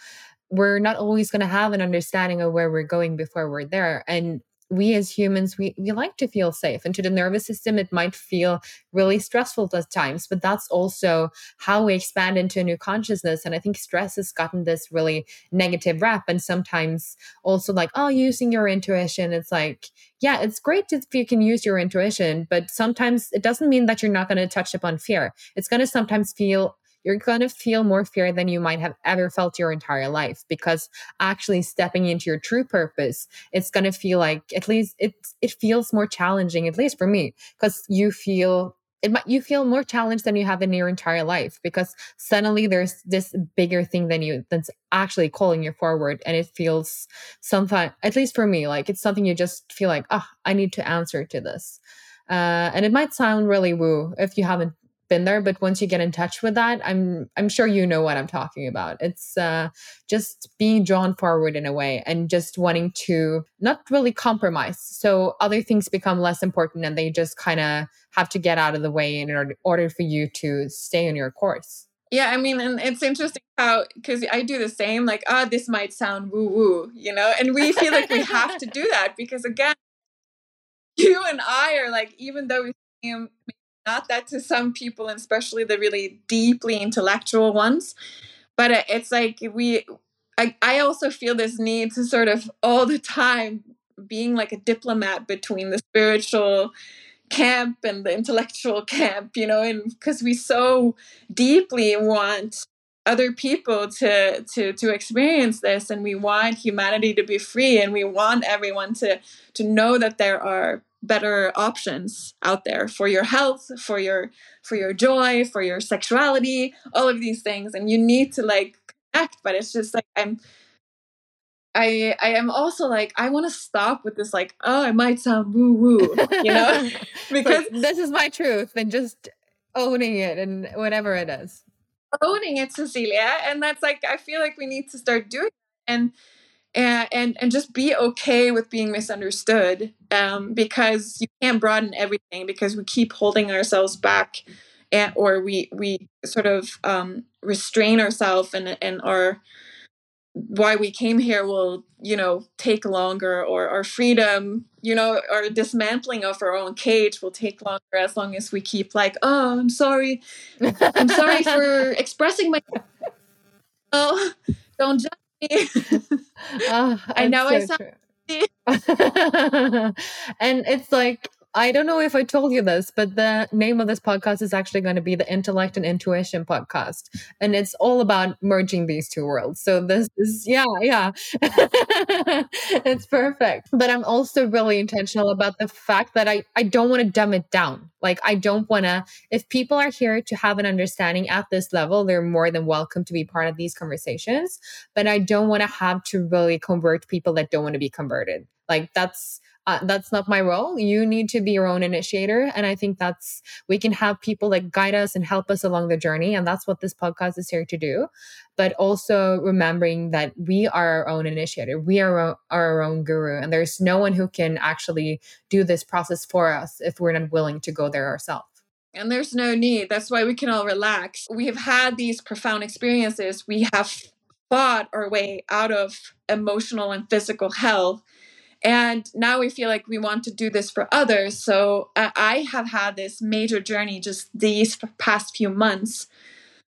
we're not always going to have an understanding of where we're going before we're there. And we as humans we, we like to feel safe and to the nervous system it might feel really stressful at times but that's also how we expand into a new consciousness and i think stress has gotten this really negative rap and sometimes also like oh using your intuition it's like yeah it's great if you can use your intuition but sometimes it doesn't mean that you're not going to touch upon fear. It's going to sometimes feel you're going to feel more fear than you might have ever felt your entire life because actually stepping into your true purpose it's going to feel like at least it it feels more challenging at least for me because you feel it might you feel more challenged than you have in your entire life because suddenly there's this bigger thing than you that's actually calling you forward and it feels something at least for me like it's something you just feel like oh i need to answer to this. Uh, and it might sound really woo if you haven't been there but once you get in touch with that i'm i'm sure you know what i'm talking about. It's uh, just being drawn forward in a way and just wanting to not really compromise. So other things become less important and they just kind of have to get out of the way in order, order for you to stay on your course. Yeah, I mean, and it's interesting how because I do the same. Like, ah, oh, this might sound woo woo, you know, and we feel like we have to [LAUGHS] do that because again, you and I are like, even though we seem not that to some people, and especially the really deeply intellectual ones. But it's like we, I, I also feel this need to sort of all the time being like a diplomat between the spiritual camp and the intellectual camp, you know, and because we so deeply want other people to to to experience this and we want humanity to be free and we want everyone to to know that there are better options out there for your health for your for your joy for your sexuality all of these things and you need to like connect but it's just like i'm i i am also like i want to stop with this like oh it might sound woo woo you know [LAUGHS] [LAUGHS] because like, this is my truth and just owning it and whatever it is owning it cecilia and that's like i feel like we need to start doing it. and and and, and just be okay with being misunderstood um, because you can't broaden everything because we keep holding ourselves back and, or we we sort of um, restrain ourselves and and our why we came here will you know take longer or our freedom you know our dismantling of our own cage will take longer as long as we keep like oh i'm sorry. I'm sorry for [LAUGHS] expressing my oh don't judge uh, [LAUGHS] [LAUGHS] I know so I sound. [LAUGHS] and it's like I don't know if I told you this, but the name of this podcast is actually going to be the Intellect and Intuition podcast. And it's all about merging these two worlds. So this is, yeah, yeah. [LAUGHS] it's perfect. But I'm also really intentional about the fact that I, I don't want to dumb it down. Like, I don't want to, if people are here to have an understanding at this level, they're more than welcome to be part of these conversations. But I don't want to have to really convert people that don't want to be converted. Like, that's, uh, that's not my role. You need to be your own initiator. And I think that's, we can have people like guide us and help us along the journey. And that's what this podcast is here to do. But also remembering that we are our own initiator, we are our, our own guru. And there's no one who can actually do this process for us if we're not willing to go there ourselves. And there's no need. That's why we can all relax. We have had these profound experiences. We have fought our way out of emotional and physical hell and now we feel like we want to do this for others. So uh, I have had this major journey just these past few months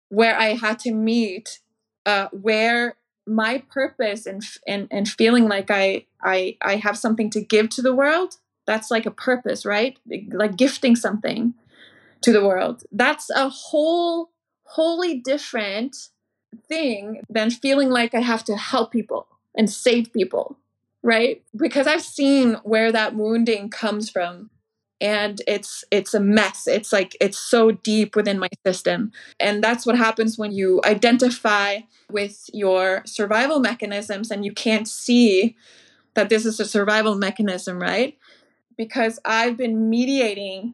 where I had to meet uh, where my purpose and, and and feeling like I I I have something to give to the world. That's like a purpose, right? Like gifting something to the world. That's a whole wholly different thing than feeling like I have to help people and save people right? Because I've seen where that wounding comes from and it's it's a mess. It's like it's so deep within my system. And that's what happens when you identify with your survival mechanisms and you can't see that this is a survival mechanism right? Because i've been mediating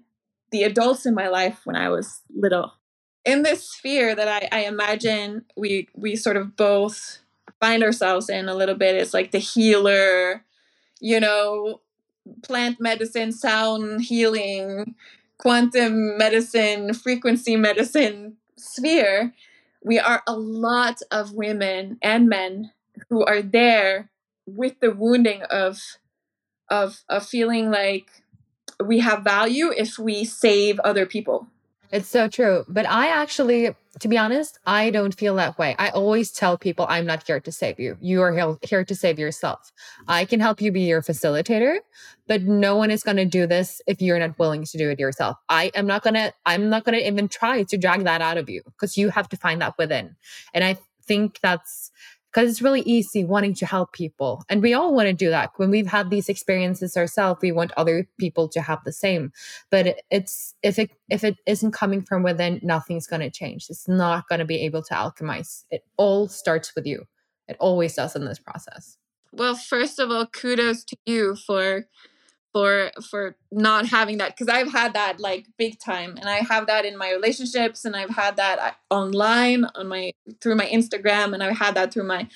the adults in my life when i was little. In this sphere that i, I imagine we we sort of both find ourselves in a little bit is like the healer, you know, plant medicine, sound healing, quantum medicine, frequency medicine sphere. We are a lot of women and men who are there with the wounding of of of feeling like we have value if we save other people it's so true. But I actually, to be honest, I don't feel that way. I always tell people I'm not here to save you. You are here to save yourself. I can help you be your facilitator, but no one is going to do this if you're not willing to do it yourself. I am not going to, I'm not going to even try to drag that out of you because you have to find that within. And I think that's, because it's really easy wanting to help people and we all want to do that. When we've had these experiences ourselves we want other people to have the same but it's if it if it isn't coming from within nothing's going to change. It's not going to be able to alchemize. It all starts with you. It always does in this process. Well first of all kudos to you for for for not having that because I've had that like big time and I have that in my relationships and I've had that uh, online on my through my Instagram and I've had that through my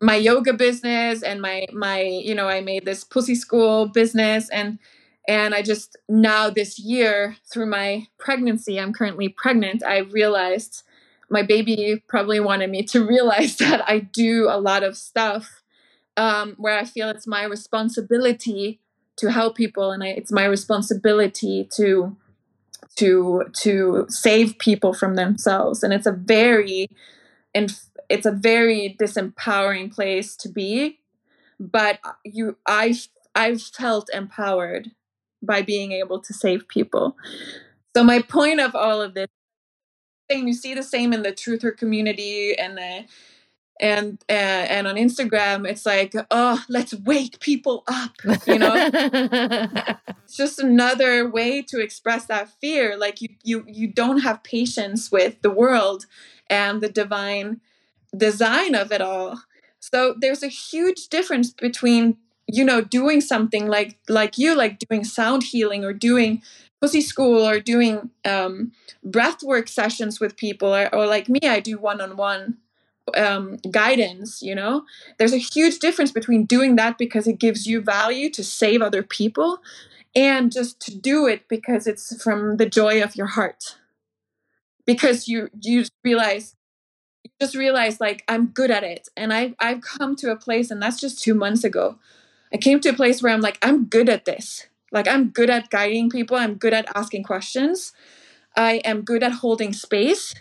my yoga business and my my you know I made this pussy school business and and I just now this year through my pregnancy I'm currently pregnant I realized my baby probably wanted me to [LAUGHS] realize that I do a lot of stuff um, where I feel it's my responsibility to help people and I, it's my responsibility to to to save people from themselves. And it's a very and it's a very disempowering place to be but you i i've felt empowered by being able to save people. So my point of all of this same you see the same in the truther community and the and uh, and on Instagram it's like oh let's wake people up you know? [LAUGHS] It's just another way to express that fear. Like you you you don't have patience with the world and the divine design of it all. So there's a huge difference between you know doing something like like you like doing sound healing or doing pussy school or doing um breath work sessions with people or, or like me i do one-on-one um, guidance you know? There's a huge difference between doing that because it gives you value to save other people and just to do it because it's from the joy of your heart. Because you you realize you just realize like i'm good at it. And i i've come to a place and that's just two months ago. I came to a place where i'm like i'm good at this. Like i'm good at guiding people. I'm good at asking questions. I am good at holding space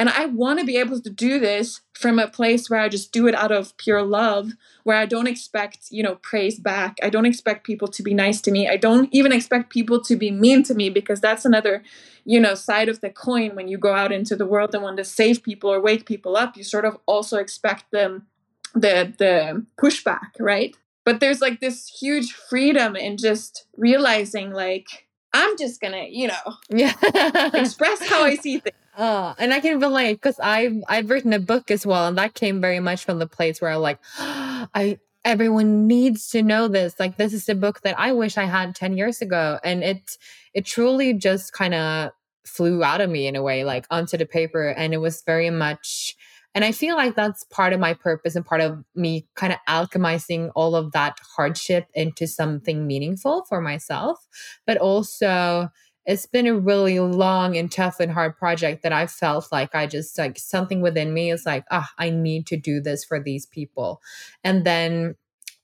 and I want to be able to do this from a place where I just do it out of pure love, where I don't expect, you know, praise back. I don't expect people to be nice to me. I don't even expect people to be mean to me because that's another, you know, side of the coin when you go out into the world and want to save people or wake people up, you sort of also expect them the the pushback, right? But there's like this huge freedom in just realizing like I'm just gonna, you know, yeah, [LAUGHS] express how I see things. Oh, and I can relate because I've I've written a book as well, and that came very much from the place where I'm like, [GASPS] I everyone needs to know this. Like this is a book that I wish I had ten years ago, and it it truly just kind of flew out of me in a way, like onto the paper, and it was very much. And I feel like that's part of my purpose and part of me kind of alchemizing all of that hardship into something meaningful for myself, but also it's been a really long and tough and hard project that I felt like I just like something within me is like, ah, oh, I need to do this for these people. And then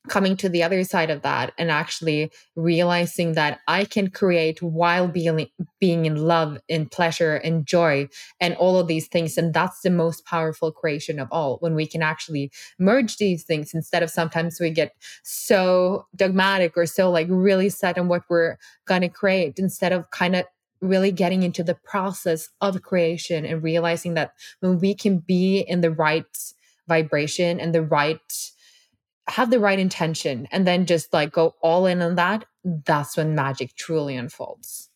coming to the other side of that and actually realizing that I can create while being being in love and pleasure and joy and all of these things. And that's the most powerful creation of all when we can actually merge these things instead of sometimes we get so dogmatic or so like really set on what we're going to create instead of kind of really getting into the process of creation and realizing that when we can be in the right vibration and the right have the right intention and then just like go all in on that, that's when magic truly unfolds.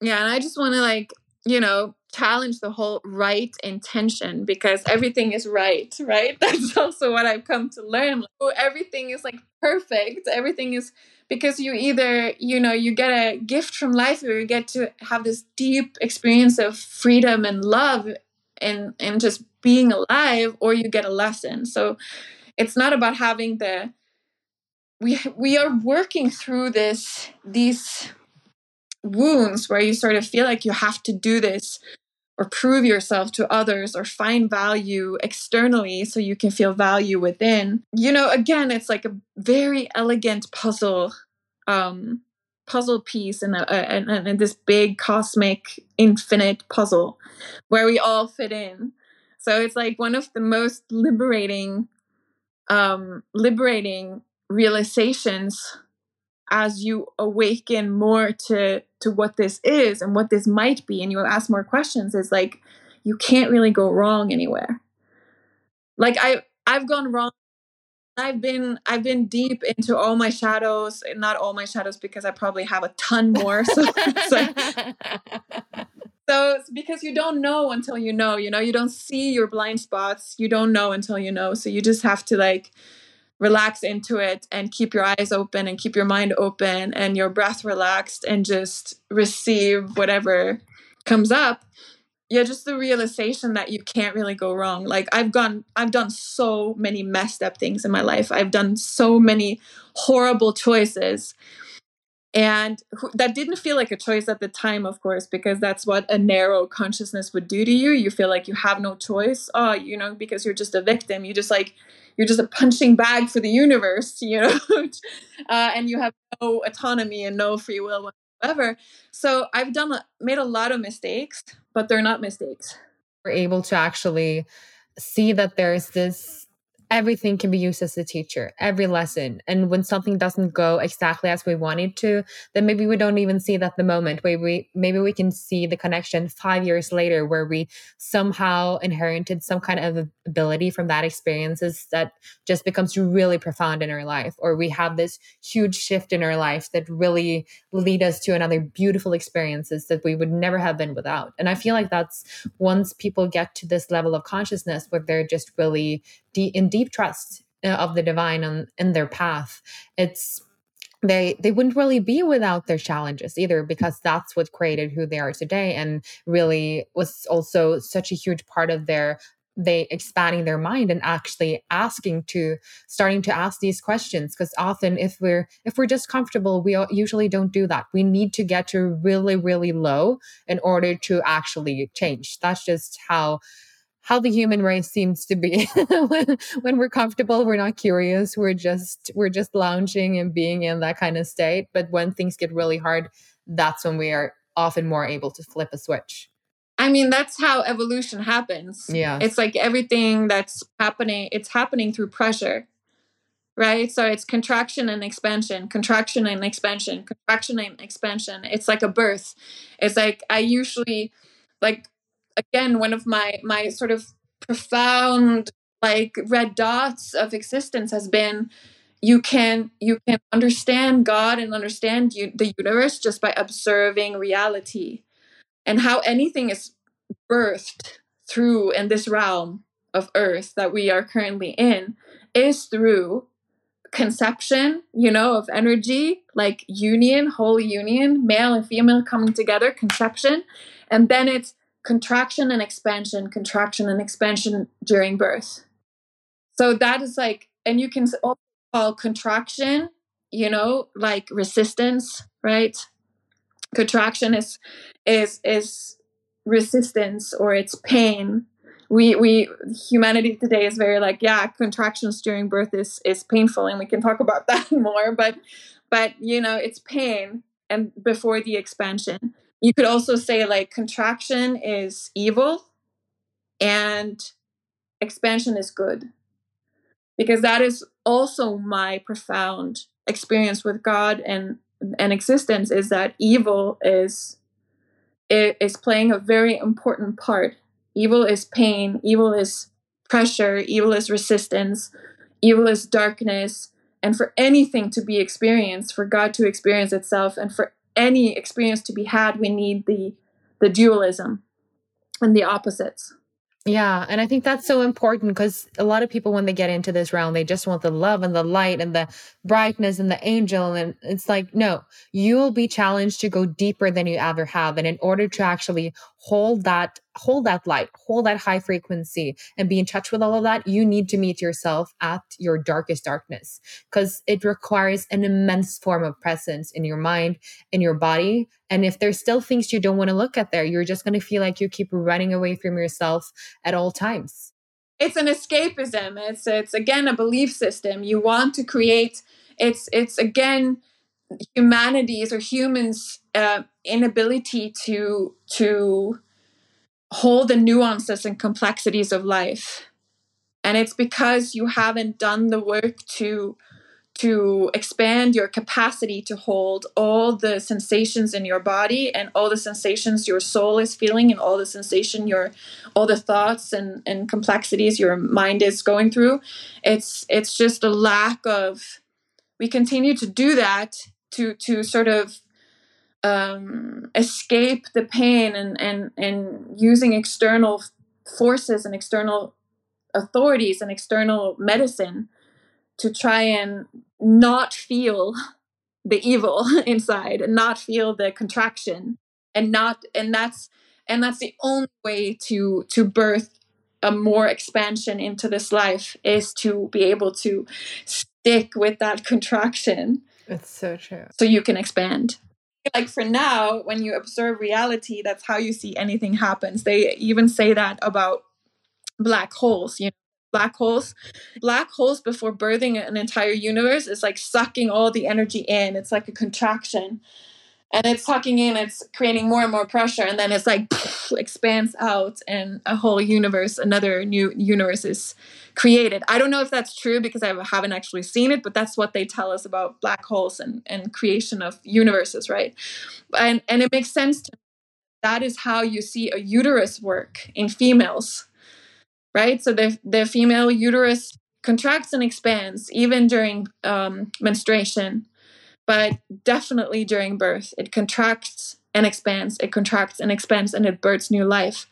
Yeah, and I just want to like, you know, challenge the whole right intention because everything is right, [LAUGHS] right? That's also what I've come to learn. Oh, everything is like perfect. Everything is because you either, you know, you get a gift from life or you get to have this deep experience of freedom and love and and just being alive or you get a lesson. So it's not about having the we we are working through this these wounds where you sort of feel like you have to do this or prove yourself to others or find value externally so you can feel value within. You know again it's like a very elegant puzzle um puzzle piece and a, this big cosmic infinite puzzle where we all fit in. So it's like one of the most liberating um, liberating realizations as you awaken more to to what this is and what this might be and you ask more questions is like you can't really go wrong anywhere like I I've gone wrong. I've been I've been deep into all my shadows, not all my shadows because I probably have a ton more. So so [LAUGHS] it's because you don't know until you know, you know, you don't see your blind spots. You don't know until you know. So you just have to like relax into it and keep your eyes open and keep your mind open and your breath relaxed and just receive whatever comes up. Yeah just the realization that you can't really go wrong. Like i've gone i've done so many messed up things in my life. I've done so many horrible choices and that didn't feel like a choice at the time of course because that's what a narrow consciousness would do to you. You feel like you have no choice. Oh you know because you're just a victim. You just like you're just a punching bag for the universe [LAUGHS] you know? Uh, and you have no autonomy and no free will whatsoever. So i've done made a lot of mistakes but they're not mistakes. We're able to actually see that there's this everything can be used as a teacher, every lesson. And when something doesn't go exactly as we want it to, then maybe we don't even see that the moment where we maybe we can see the connection five years later where we somehow inherited some kind of ability from that experiences that just becomes really profound in our life. Or we have this huge shift in our life that really lead us to another beautiful experiences that we would never have been without. And I feel like that's once people get to this level of consciousness where they're just really de- in deep trust uh, of the divine in their path. It's they they wouldn't really be without their challenges either because that's what created who they are today and really was also such a huge part of their they expanding their mind and actually asking to starting to ask these questions. Because often if we're if we're just comfortable we usually don't do that. We need to get to really really low in order to actually change. That's just how how the human race seems to be [LAUGHS] when, when we're comfortable we're not curious we're just we're just lounging and being in that kind of state but when things get really hard that's when we are often more able to flip a switch I mean, that's how evolution happens. Yeah. It's like everything that's happening, it's happening through pressure, right? So it's contraction and expansion, contraction and expansion, contraction and expansion. It's like a birth. It's like I usually, like, again one of my my sort of profound like red dots of existence has been you can you can understand god and understand you, the universe just by observing reality. And how anything is birthed through in this realm of earth that we are currently in is through conception you know of energy like union whole union male and female coming together conception. And then it's contraction and expansion, contraction and expansion during birth. So that is like, and you can also call contraction, you know, like resistance, right? Contraction is is is resistance or it's pain. We we humanity today is very like, yeah, contractions during birth is is painful, and we can talk about [LAUGHS] that more. But but you know, it's pain and before the expansion you could also say like contraction is evil and expansion is good. Because that is also my profound experience with god and and existence is that evil is is playing a very important part. Evil is pain evil is pressure evil is resistance evil is darkness. And for anything to be experienced for god to experience itself and for any experience to be had, we need the the dualism and the opposites. Yeah. And I think that's so important because a lot of people, when they get into this realm, they just want the love and the light and the brightness and the angel. And it's like, no, you will be challenged to go deeper than you ever have. And in order to actually hold that hold that light hold that high frequency and be in touch with all of that you need to meet yourself at your darkest darkness because it requires an immense form of presence in your mind in your body and if there's still things you don't want to look at there you're just going to feel like you keep running away from yourself at all times. It's an escapism it's it's again a belief system you want to create it's it's again humanity's or humans uh, inability to to hold the nuances and complexities of life. And it's because you haven't done the work to to expand your capacity to hold all the sensations in your body and all the sensations your soul is feeling and all the sensation your all the thoughts and, and complexities your mind is going through. It's it's just a lack of we continue to do that to to sort of um, escape the pain and and and using external forces and external authorities and external medicine to try and not feel the evil [LAUGHS] inside and not feel the contraction and not and that's and that's the only way to to birth a more expansion into this life is to be able to stick with that contraction it's so true. So you can expand. Like for now when you observe reality that's how you see anything happens. They even say that about black holes you know black holes. Black holes before birthing an entire universe is like sucking all the energy in. It's like a contraction and it's sucking in it's creating more and more pressure and then it's like expands out and a whole universe another new universe is created. I don't know if that's true because i haven't actually seen it but that's what they tell us about black holes and, and creation of universes right? And and it makes sense to that is how you see a uterus work in females right? So the, the female uterus contracts and expands even during um, menstruation, but definitely during birth. It contracts and expands, it contracts and expands, and it births new life.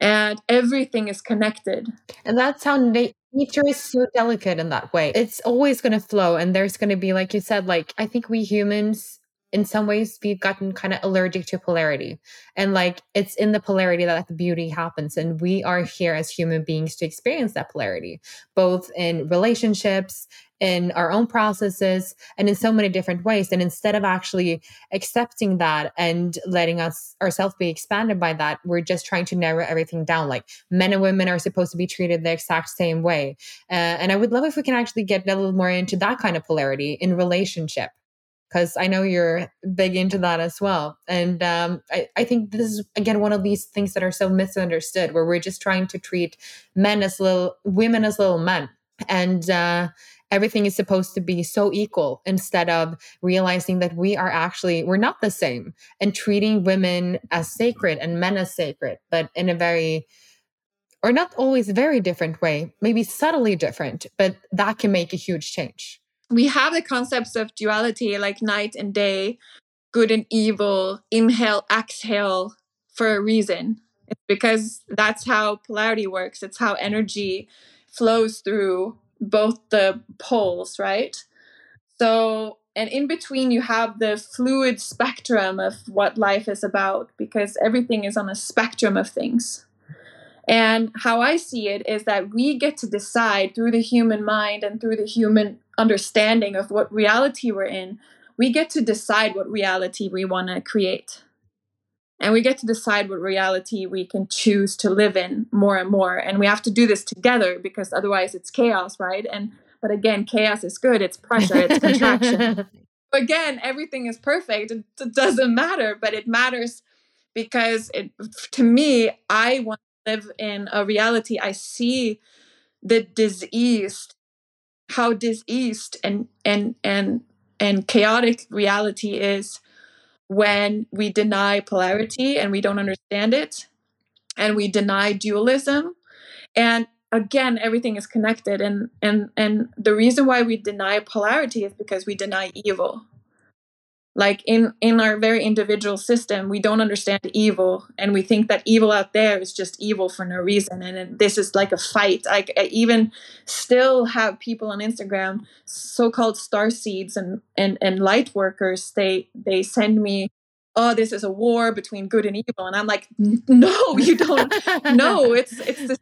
And everything is connected. And that's how na- nature is so delicate in that way. It's always going to flow. And there's going to be, like you said, like, I think we humans in some ways we've gotten kind of allergic to polarity and like it's in the polarity that the beauty happens and we are here as human beings to experience that polarity both in relationships in our own processes and in so many different ways and instead of actually accepting that and letting us ourselves be expanded by that we're just trying to narrow everything down like men and women are supposed to be treated the exact same way uh, and i would love if we can actually get a little more into that kind of polarity in relationship because I know you're big into that as well. And um, I, I think this is, again, one of these things that are so misunderstood, where we're just trying to treat men as little, women as little men. And uh, everything is supposed to be so equal instead of realizing that we are actually, we're not the same and treating women as sacred and men as sacred, but in a very, or not always very different way, maybe subtly different, but that can make a huge change we have the concepts of duality like night and day, good and evil, inhale, exhale for a reason. Because that's how polarity works. It's how energy flows through both the poles, right? So, and in between, you have the fluid spectrum of what life is about because everything is on a spectrum of things. And how I see it is that we get to decide through the human mind and through the human understanding of what reality we're in, we get to decide what reality we want to create. And we get to decide what reality we can choose to live in more and more. And we have to do this together because otherwise it's chaos, right? And but again, chaos is good, it's pressure, it's contraction. [LAUGHS] again, everything is perfect. It, it doesn't matter, but it matters because it to me, I want to live in a reality i see the diseased how diseased and and and and chaotic reality is when we deny polarity and we don't understand it and we deny dualism. And again everything is connected and and and the reason why we deny polarity is because we deny evil like in in our very individual system we don't understand evil and we think that evil out there is just evil for no reason and this is like a fight. Like I even still have people on instagram so-called star seeds and and and light workers they they send me oh this is a war between good and evil and i'm like no you don't. No [LAUGHS] it's it's this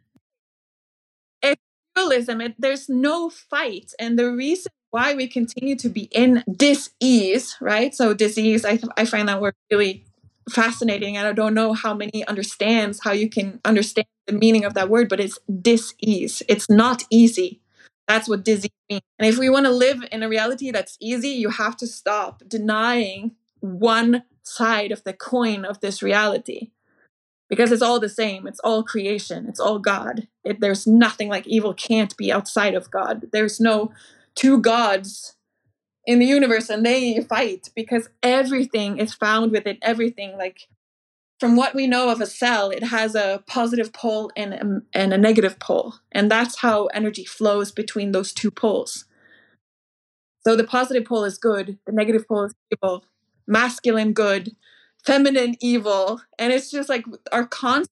it's dualism it, there's no fight and the reason why we continue to be in dis-ease, right? So disease, I, I find that word really fascinating. And I don't know how many understands how you can understand the meaning of that word, but it's dis-ease. It's not easy. That's what disease means. And if we want to live in a reality that's easy, you have to stop denying one side of the coin of this reality because it's all the same. It's all creation. It's all God. It, there's nothing like evil can't be outside of God. There's no two gods in the universe and they fight because everything is found within everything. Like from what we know of a cell it has a positive pole and a, and a negative pole and that's how energy flows between those two poles. So the positive pole is good the negative pole is evil masculine good feminine evil and it's just like our con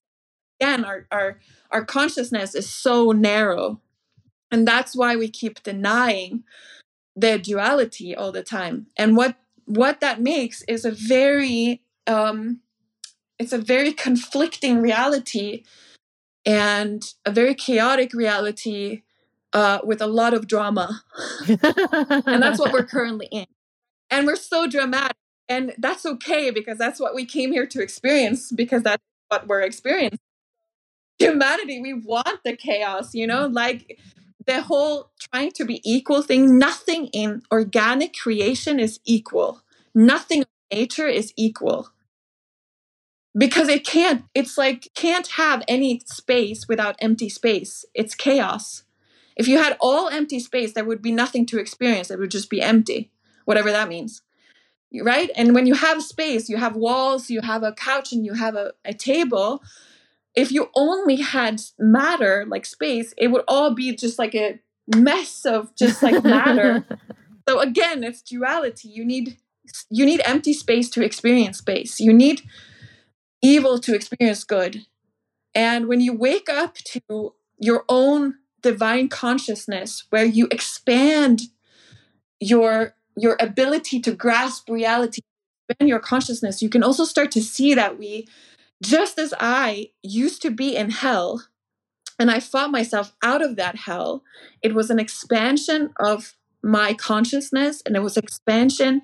again our our our consciousness is so narrow and that's why we keep denying the duality all the time. And what what that makes is a very um it's a very conflicting reality and a very chaotic reality uh, with a lot of drama. And that's what we're [LAUGHS] currently in. And we're so dramatic. And that's okay because that's what we came here to experience because that's what we're experiencing. Humanity we want the chaos you know? Like the whole trying to be equal thing, nothing in organic creation is equal. Nothing in nature is equal. Because it can't, it's like, can't have any space without empty space. It's chaos. If you had all empty space, there would be nothing to experience. It would just be empty, whatever that means. Right? And when you have space, you have walls, you have a couch, and you have a, a table, if you only had matter like space it would all be just like a mess of just like matter. [LAUGHS] So again it's duality. You need you need empty space to experience space. You need evil to experience good. And when you wake up to your own divine consciousness where you expand your your ability to grasp reality expand your consciousness you can also start to see that we just as I used to be in hell and I fought myself out of that hell, it was an expansion of my consciousness and it was expansion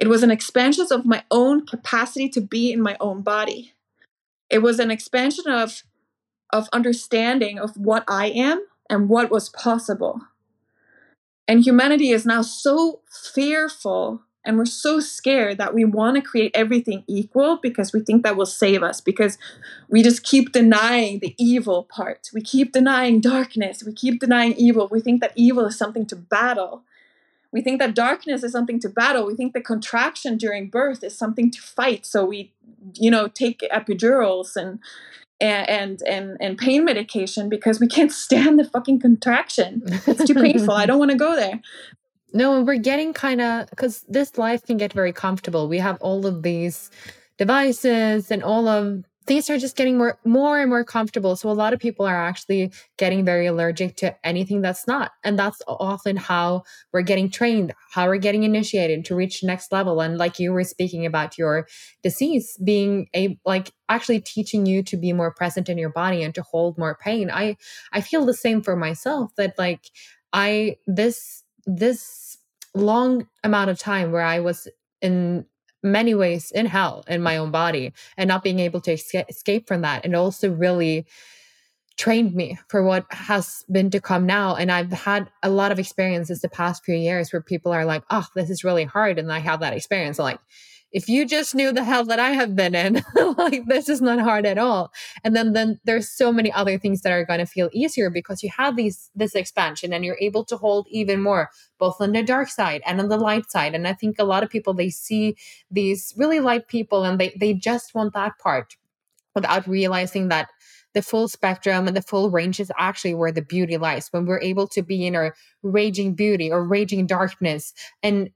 it was an expansion of my own capacity to be in my own body. It was an expansion of of understanding of what i am and what was possible. And humanity is now so fearful and we're so scared that we want to create everything equal because we think that will save us because we just keep denying the evil part. We keep denying darkness. We keep denying evil. We think that evil is something to battle. We think that darkness is something to battle. We think the contraction during birth is something to fight. So we you know take epidurals and and and and pain medication because we can't [LAUGHS] stand the fucking contraction. It's too painful. I don't want to go there no, we're getting kind of because this life can get very comfortable. We have all of these devices and all of things are just getting more more and more comfortable. So a lot of people are actually getting very allergic to anything that's not. And that's often how we're getting trained how we're getting initiated to reach next level. And like you were speaking about your disease being a like actually teaching you to be more present in your body and to hold more pain. I i feel the same for myself that like i this this long amount of time where I was in many ways in hell in my own body and not being able to escape from that and also really trained me for what has been to come now and i've had a lot of experiences the past few years where people are like oh this is really hard and i have that experience I'm like if you just knew the hell that I have been in, [LAUGHS] like this is not hard at all. And then then there's so many other things that are going to feel easier because you have these this expansion and you're able to hold even more both on the dark side and on the light side. And I think a lot of people they see these really light people and they they just want that part without realizing that the full spectrum and the full range is actually where the beauty lies when we're able to be in our raging beauty or raging darkness and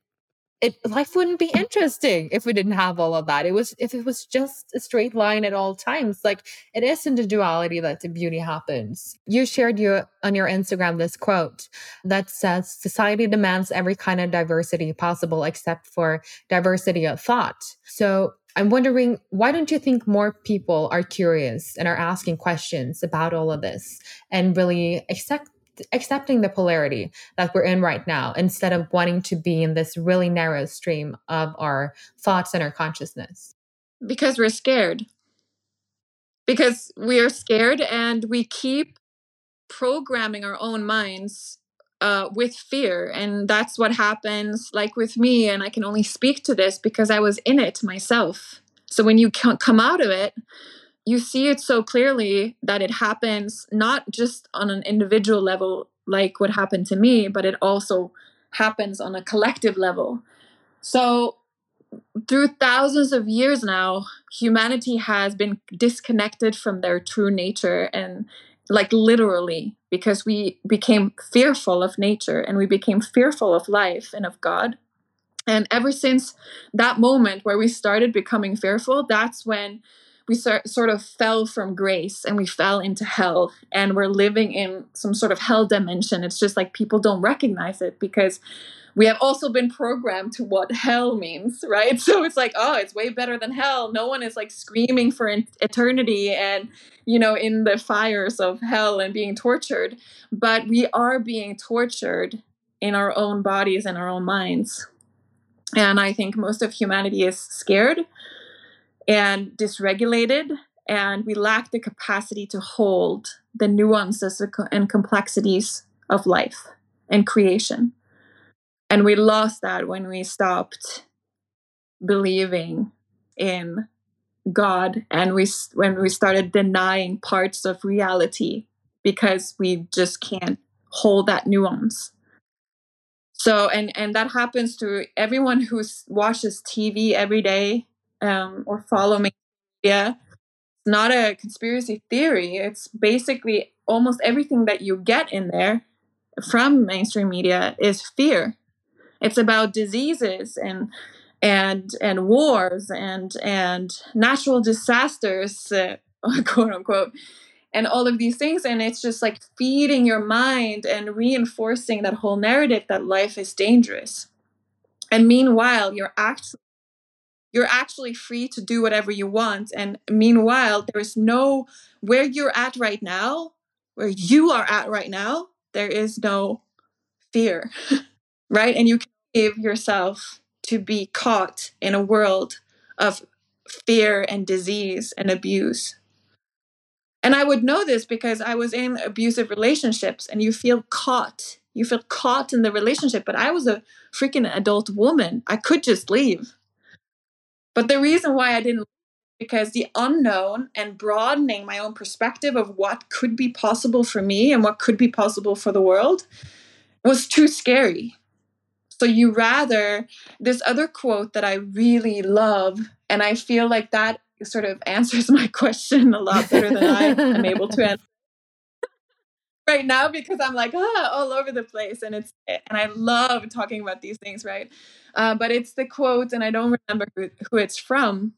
it life wouldn't be interesting if we didn't have all of that. It was if it was just a straight line at all times. Like it is in the duality that the beauty happens. You shared your on your Instagram this quote that says society demands every kind of diversity possible except for diversity of thought. So I'm wondering why don't you think more people are curious and are asking questions about all of this and really accept accepting the polarity that we're in right now instead of wanting to be in this really narrow stream of our thoughts and our consciousness. Because we're scared. Because we are scared and we keep programming our own minds uh, with fear. And that's what happens like with me and i can only speak to this because i was in it myself. So when you come out of it you see it so clearly that it happens not just on an individual level like what happened to me but it also happens on a collective level. So, through thousands of years now, humanity has been disconnected from their true nature and like literally because we became fearful of nature and we became fearful of life and of God. And ever since that moment where we started becoming fearful, that's when we start, sort of fell from grace and we fell into hell and we're living in some sort of hell dimension. It's just like people don't recognize it because we have also been programmed to what hell means, right? [LAUGHS] So it's like, oh, it's way better than hell. No one is like screaming for eternity and, you know, in the fires of hell and being tortured. But we are being tortured in our own bodies and our own minds. And I think most of humanity is scared and dysregulated, and we lack the capacity to hold the nuances and complexities of life and creation. And we lost that when we stopped believing in God and we when we started denying parts of reality because we just can't hold that nuance so and and that happens to everyone who watches tv every day um, or follow me. Yeah. it's not a conspiracy theory it's basically almost everything that you get in there from mainstream media is fear it's about diseases and and and wars and and natural disasters uh, [LAUGHS] quote unquote and all of these things and it's just like feeding your mind and reinforcing that whole narrative that life is dangerous and meanwhile you're actually you're actually free to do whatever you want and meanwhile there is no where you're at right now where you are at right now there is no fear [LAUGHS] right and you can give yourself to be caught in a world of fear and disease and abuse and I would know this because I was in abusive relationships and you feel caught. You feel caught in the relationship. But I was a freaking adult woman. I could just leave. But the reason why I didn't because the unknown and broadening my own perspective of what could be possible for me and what could be possible for the world was too scary. So you rather this other quote that I really love and I feel like that sort of [LAUGHS] answers my question a lot better than I am able to answer [LAUGHS] right now because I'm like ah all over the place and it's and I love talking about these things right uh, but it's the quote and I don't remember who, who it's from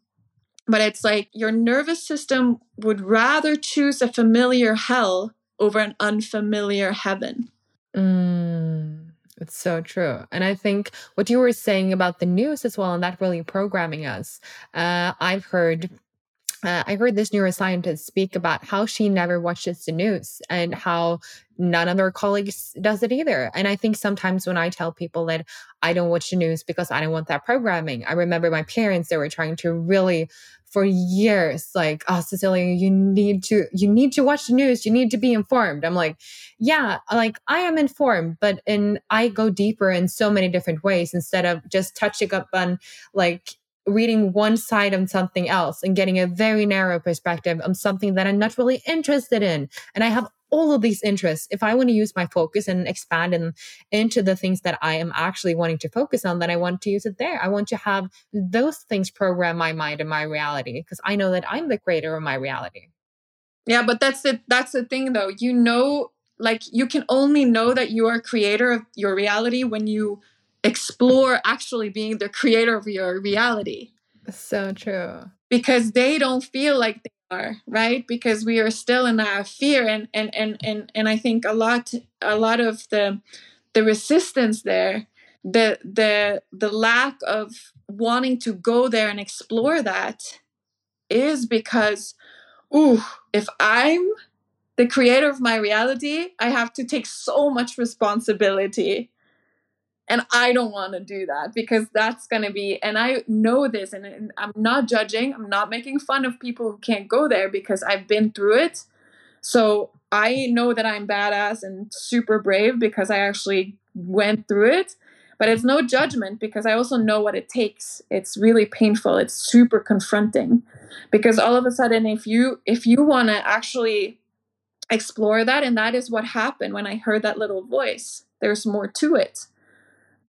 but it's like your nervous system would rather choose a familiar hell over an unfamiliar heaven mm. It's so true. And I think what you were saying about the news as well, and that really programming us. Uh, I've heard uh, I heard this neuroscientist speak about how she never watches the news and how none of her colleagues does it either. And I think sometimes when I tell people that I don't watch the news because I don't want that programming, I remember my parents, they were trying to really for years like oh cecilia you need to you need to watch the news you need to be informed i'm like yeah like i am informed but in i go deeper in so many different ways instead of just touching up on like reading one side on something else and getting a very narrow perspective on something that i'm not really interested in and i have all of these interests, if I want to use my focus and expand in, into the things that I am actually wanting to focus on, then I want to use it there. I want to have those things program my mind and my reality because I know that I'm the creator of my reality. Yeah, but that's the that's the thing though. You know, like you can only know that you are creator of your reality when you explore actually being the creator of your reality. So true. Because they don't feel like they are right because we are still in our fear and and and and, and i think a lot a lot of the the resistance there the the the lack of wanting to go there and explore that is because ooh if i'm the creator of my reality i have to take so much responsibility and I don't want to do that because that's going to be, and I know this, and, I'm not judging, I'm not making fun of people who can't go there because I've been through it. So I know that I'm badass and super brave because I actually went through it. But it's no judgment because I also know what it takes. It's really painful. It's super confronting because all of a sudden, if you if you want to actually explore that, and that is what happened when I heard that little voice. There's more to it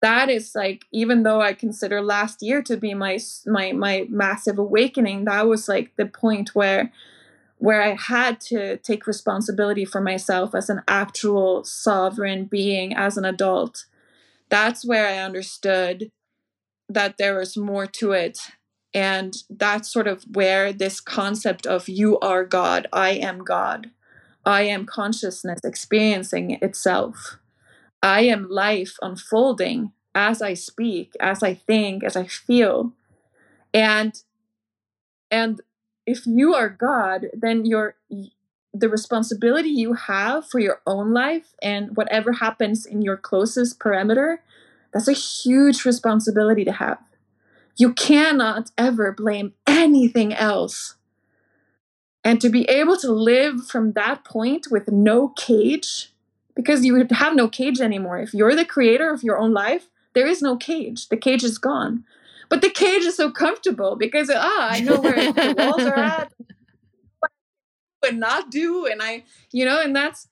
that is like even though i consider last year to be my my my massive awakening that was like the point where where i had to take responsibility for myself as an actual sovereign being as an adult. That's where i understood that there was more to it and that's sort of where this concept of you are god i am god. I am consciousness experiencing itself I am life unfolding as I speak, as I think, as I feel. And and if you are God, then your the responsibility you have for your own life and whatever happens in your closest perimeter, that's a huge responsibility to have. You cannot ever blame anything else. And to be able to live from that point with no cage because you have no cage anymore. If you're the creator of your own life, there is no cage. The cage is gone. But the cage is so comfortable because ah, I know where the [LAUGHS] walls are at, and not do, and I, you know, and that's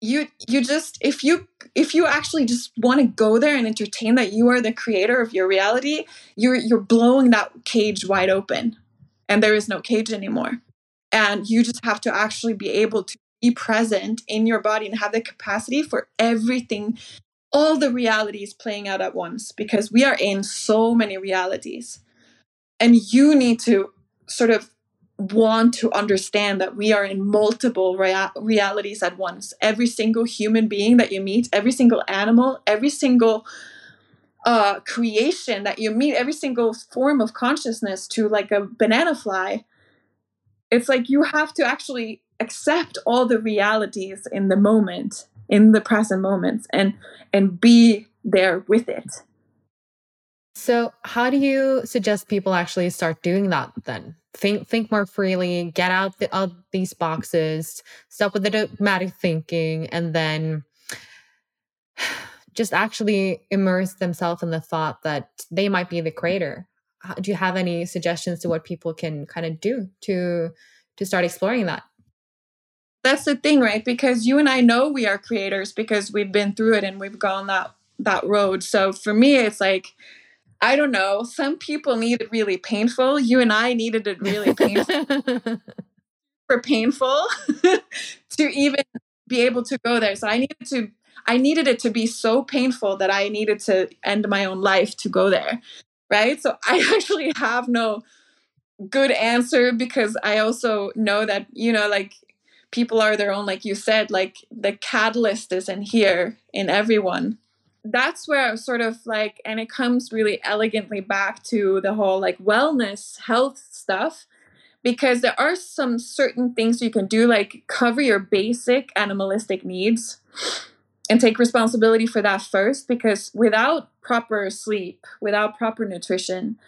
you. You just if you if you actually just want to go there and entertain that you are the creator of your reality, you're you're blowing that cage wide open, and there is no cage anymore, and you just have to actually be able to be present in your body and have the capacity for everything all the realities playing out at once because we are in so many realities. And you need to sort of want to understand that we are in multiple rea- realities at once. Every single human being that you meet every single animal every single uh, creation that you meet every single form of consciousness to like a banana fly it's like you have to actually accept all the realities in the moment in the present moments and and be there with it. So how do you suggest people actually start doing that then? Think think more freely get out the, of these boxes stop with the dogmatic thinking and then [SIGHS] just actually immerse themselves in the thought that they might be the creator. Do you have any suggestions to what people can kind of do to to start exploring that that's the thing, right? Because you and I know we are creators because we've been through it and we've gone that that road. So for me, it's like I don't know. Some people need it really painful. You and I needed it really painful. [LAUGHS] for painful [LAUGHS] to even be able to go there. So I needed to I needed it to be so painful that I needed to end my own life to go there. Right? So I [LAUGHS] actually have no good answer because I also know that, you know, like people are their own like you said like the catalyst is in here in everyone. That's where i sort of like and it comes really elegantly back to the whole like wellness health stuff because there are some certain things you can do like cover your basic animalistic needs and take responsibility for that first because without proper sleep without proper nutrition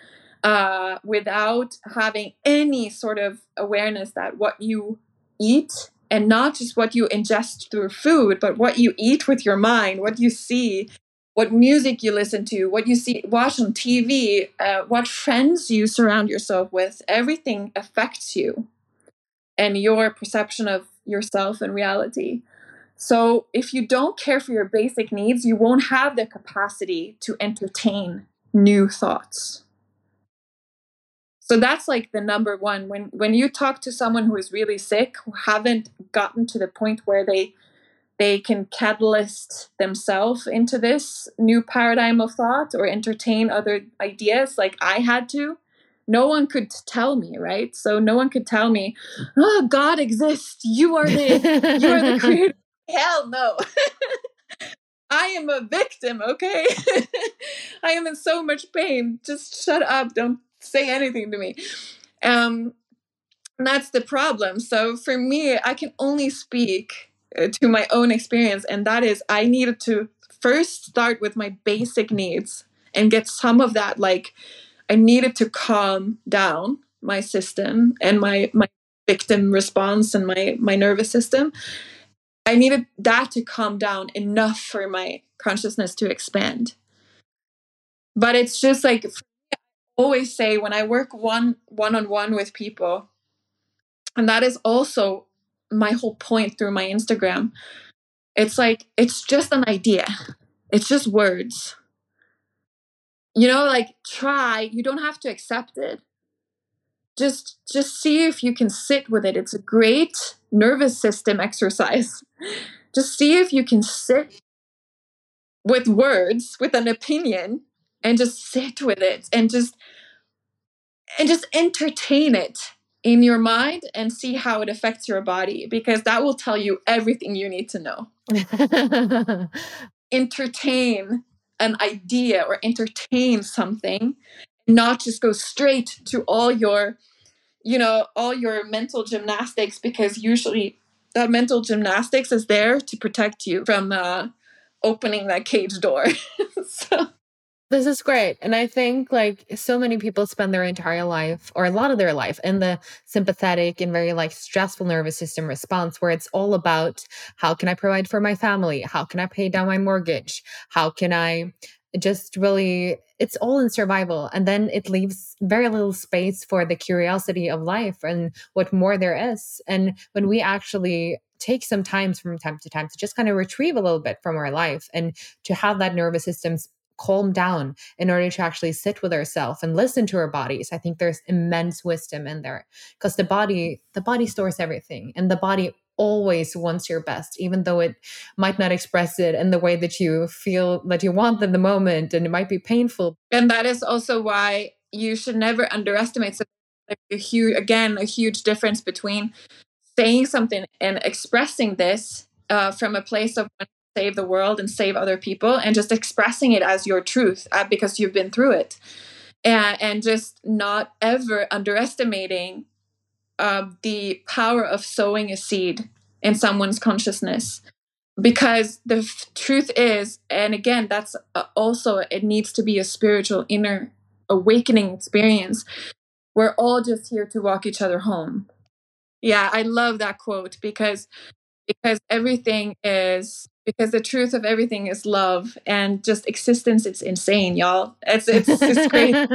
uh, without having any sort of awareness that what you eat and not just what you ingest through food, but what you eat with your mind, what you see, what music you listen to, what you see, watch on TV, uh, what friends you surround yourself with. Everything affects you and your perception of yourself and reality. So, if you don't care for your basic needs, you won't have the capacity to entertain new thoughts so that's like the number one when when you talk to someone who is really sick who haven't gotten to the point where they they can catalyst themselves into this new paradigm of thought or entertain other ideas like i had to no one could tell me right so no one could tell me oh god exists you are the you are the creator [LAUGHS] hell no [LAUGHS] I am a victim, okay? [LAUGHS] I am in so much pain. Just shut up. Don't say anything to me. Um, that's the problem. So for me, I can only speak uh, to my own experience, and that is I needed to first start with my basic needs and get some of that. Like, I needed to calm down my system and my my victim response and my my nervous system. I needed that to calm down enough for my consciousness to expand. But it's just like always say when I work one one on one with people, and that is also my whole point through my Instagram. It's like it's just an idea. It's just words. you know like try you don't have to accept it just just see if you can sit with it it's a great nervous system exercise [LAUGHS] just see if you can sit with words with an opinion and just sit with it and just and just entertain it in your mind and see how it affects your body because that will tell you everything you need to know. [LAUGHS] Entertain an idea or entertain something not just go straight to all your you know all your mental gymnastics because usually that mental gymnastics is there to protect you from uh, opening that cage door. [LAUGHS] So this is great. And I think like so many people spend their entire life or a lot of their life in the sympathetic and very like stressful nervous system response where it's all about how can I provide for my family? How can I pay down my mortgage? How can I just really it's all in survival and then it leaves very little space for the curiosity of life and what more there is. And when we actually take some time from time to time to just kind of retrieve a little bit from our life and to have that nervous system's calm down in order to actually sit with ourselves and listen to our bodies. I think there's immense wisdom in there because the body the body stores everything and the body always wants your best even though it might not express it in the way that you feel that you want in the moment and it might be painful. And that is also why you should never underestimate a huge again a huge difference between saying something and expressing this uh, from a place of save the world and save other people and just expressing it as your truth uh, because you've been through it. And, and just not ever underestimating uh, the power of sowing a seed in someone's consciousness. Because the f- truth is and again that's uh, also it needs to be a spiritual inner awakening experience. We're all just here to walk each other home. Yeah i love that quote because because everything is because the truth of everything is love and just existence it's insane y'all. It's it's, it's great [LAUGHS]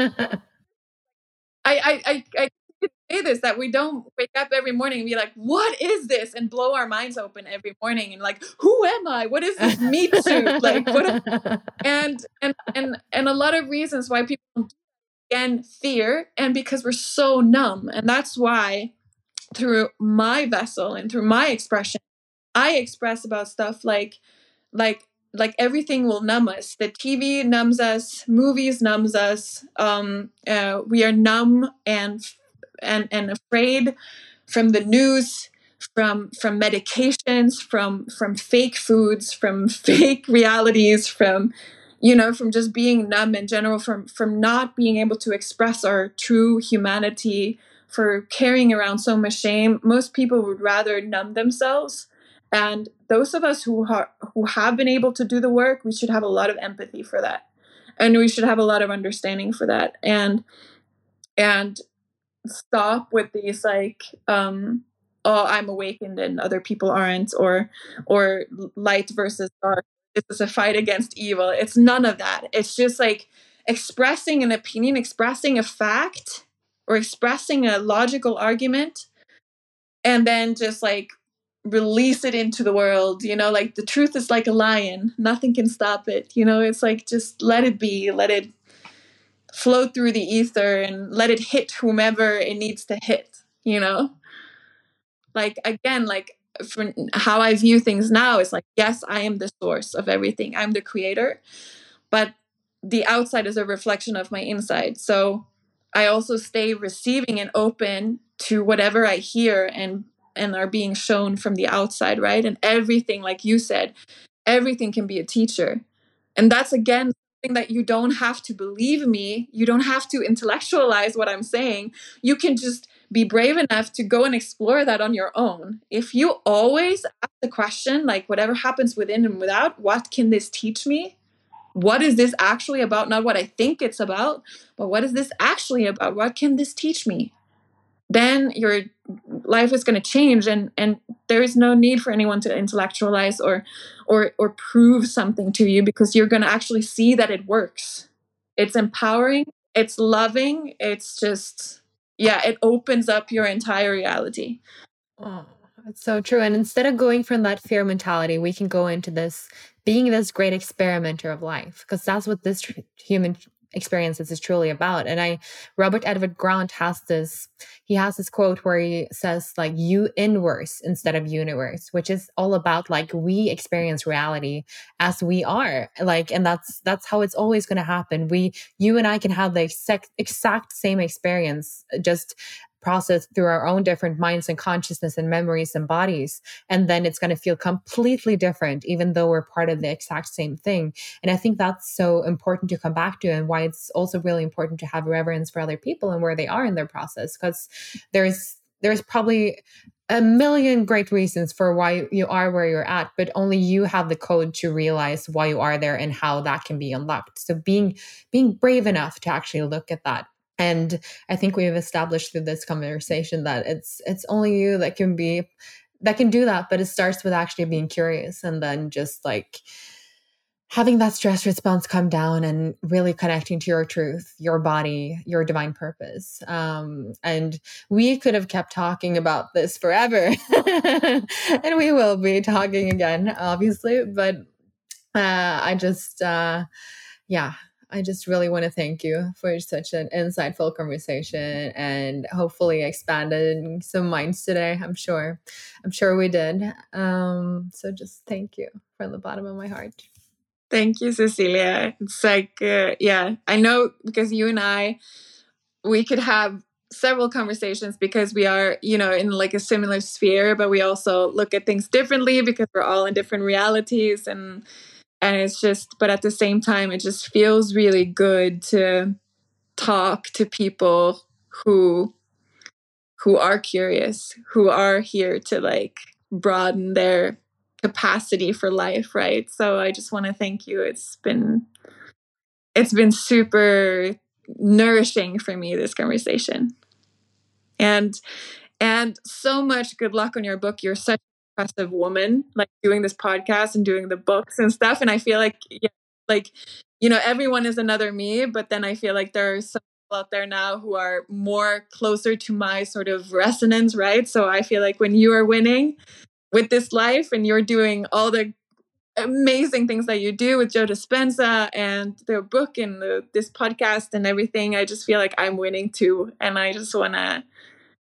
I, I i i say this that we don't wake up every morning and be like what is this? and blow our minds open every morning and like who am i? What is this meat suit like what am, [LAUGHS] and and and and a lot of reasons why people again fear and because we're so numb. And that's why through my vessel and through my expression I express about stuff like like like everything will numb us. The TV numbs us, movies numbs us. Um, uh, we are numb and and and afraid from the news, from from medications, from from fake foods, from [LAUGHS] fake realities, from you know from just being numb in general, from from not being able to express our true humanity, for carrying around so much shame. Most people would rather numb themselves and those of us who are who have been able to do the work, we should have a lot of empathy for that. And we should have a lot of understanding for that. And and stop with these like um oh i'm awakened and other people aren't or or light versus dark this is a fight against evil it's none of that it's just like expressing an opinion expressing a fact or expressing a logical argument and then just like release it into the world you know like the truth is like a lion. Nothing can stop it you know? It's like just let it be let it flow through the ether and let it hit whomever it needs to hit you know? Like again like from how i view things now is like yes i am the source of everything. I'm the creator but the outside is a reflection of my inside. So i also stay receiving and open to whatever i hear and and are being shown from the outside, right? And everything, like you said, everything can be a teacher. And that's again something that you don't have to believe me. You don't have to intellectualize what I'm saying. You can just be brave enough to go and explore that on your own. If you always ask the question, like whatever happens within and without, what can this teach me? What is this actually about? Not what I think it's about, but what is this actually about? What can this teach me? Then your life is going to change and and there is no need for anyone to intellectualize or or or prove something to you because you're going to actually see that it works. It's empowering it's loving it's just yeah it opens up your entire reality. Oh it's so true. And instead of going from that fear mentality we can go into this being this great experimenter of life because that's what this human experiences is truly about. And I, Robert Edward Grant has this, he has this quote where he says like you inverse instead of universe, which is all about like we experience reality as we are like, and that's, that's how it's always going to happen. We, you and I can have the exact, exact same experience, just process through our own different minds and consciousness and memories and bodies. And then it's going to feel completely different, even though we're part of the exact same thing. And I think that's so important to come back to and why it's also really important to have reverence for other people and where they are in their process. Because there's there's probably a million great reasons for why you are where you're at, but only you have the code to realize why you are there and how that can be unlocked. So being being brave enough to actually look at that and i think we've established through this conversation that it's it's only you that can be that can do that but it starts with actually being curious and then just like having that stress response come down and really connecting to your truth your body your divine purpose. Um, and we could have kept talking about this forever [LAUGHS] and we will be talking again obviously but uh, i just uh, yeah I just really want to thank you for such an insightful conversation and hopefully expanded some minds today. I'm sure. I'm sure we did. Um, so just thank you from the bottom of my heart. Thank you, Cecilia. It's like, uh, yeah, I know because you and I, we could have several conversations because we are, you know, in like a similar sphere, but we also look at things differently because we're all in different realities and and it's just but at the same time it just feels really good to talk to people who who are curious who are here to like broaden their capacity for life right? So i just want to thank you. It's been it's been super nourishing for me this conversation. And and so much good luck on your book. You're such impressive woman, like doing this podcast and doing the books and stuff. And I feel like, yeah, like, you know, everyone is another me, but then I feel like there are some people out there now who are more closer to my sort of resonance, right? So I feel like when you are winning with this life and you're doing all the amazing things that you do with Joe Dispenza and the book and the, this podcast and everything, I just feel like I'm winning too. And I just want to,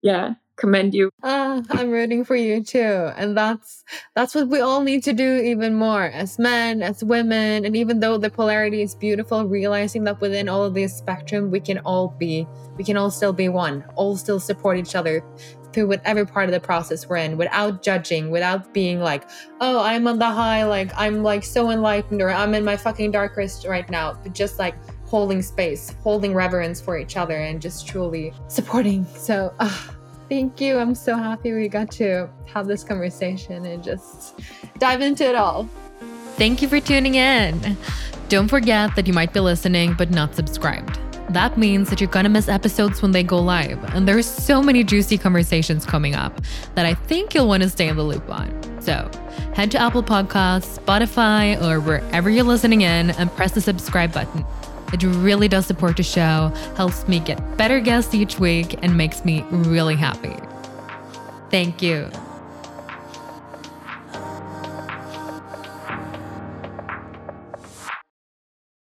yeah, commend you. Uh, I'm rooting for you too. And that's that's what we all need to do even more as men, as women, and even though the polarity is beautiful, realizing that within all of this spectrum we can all be we can all still be one, all still support each other through whatever part of the process we're in without judging, without being like, oh, I'm on the high, like I'm like so enlightened or I'm in my fucking darkest right now. But just like holding space, holding reverence for each other and just truly supporting. So uh, Thank you. I'm so happy we got to have this conversation and just dive into it all. Thank you for tuning in. Don't forget that you might be listening but not subscribed. That means that you're gonna miss episodes when they go live, and there's so many juicy conversations coming up that I think you'll wanna stay in the loop on. So head to Apple Podcasts, Spotify, or wherever you're listening in and press the subscribe button. It really does support the show, helps me get better guests each week, and makes me really happy. Thank you.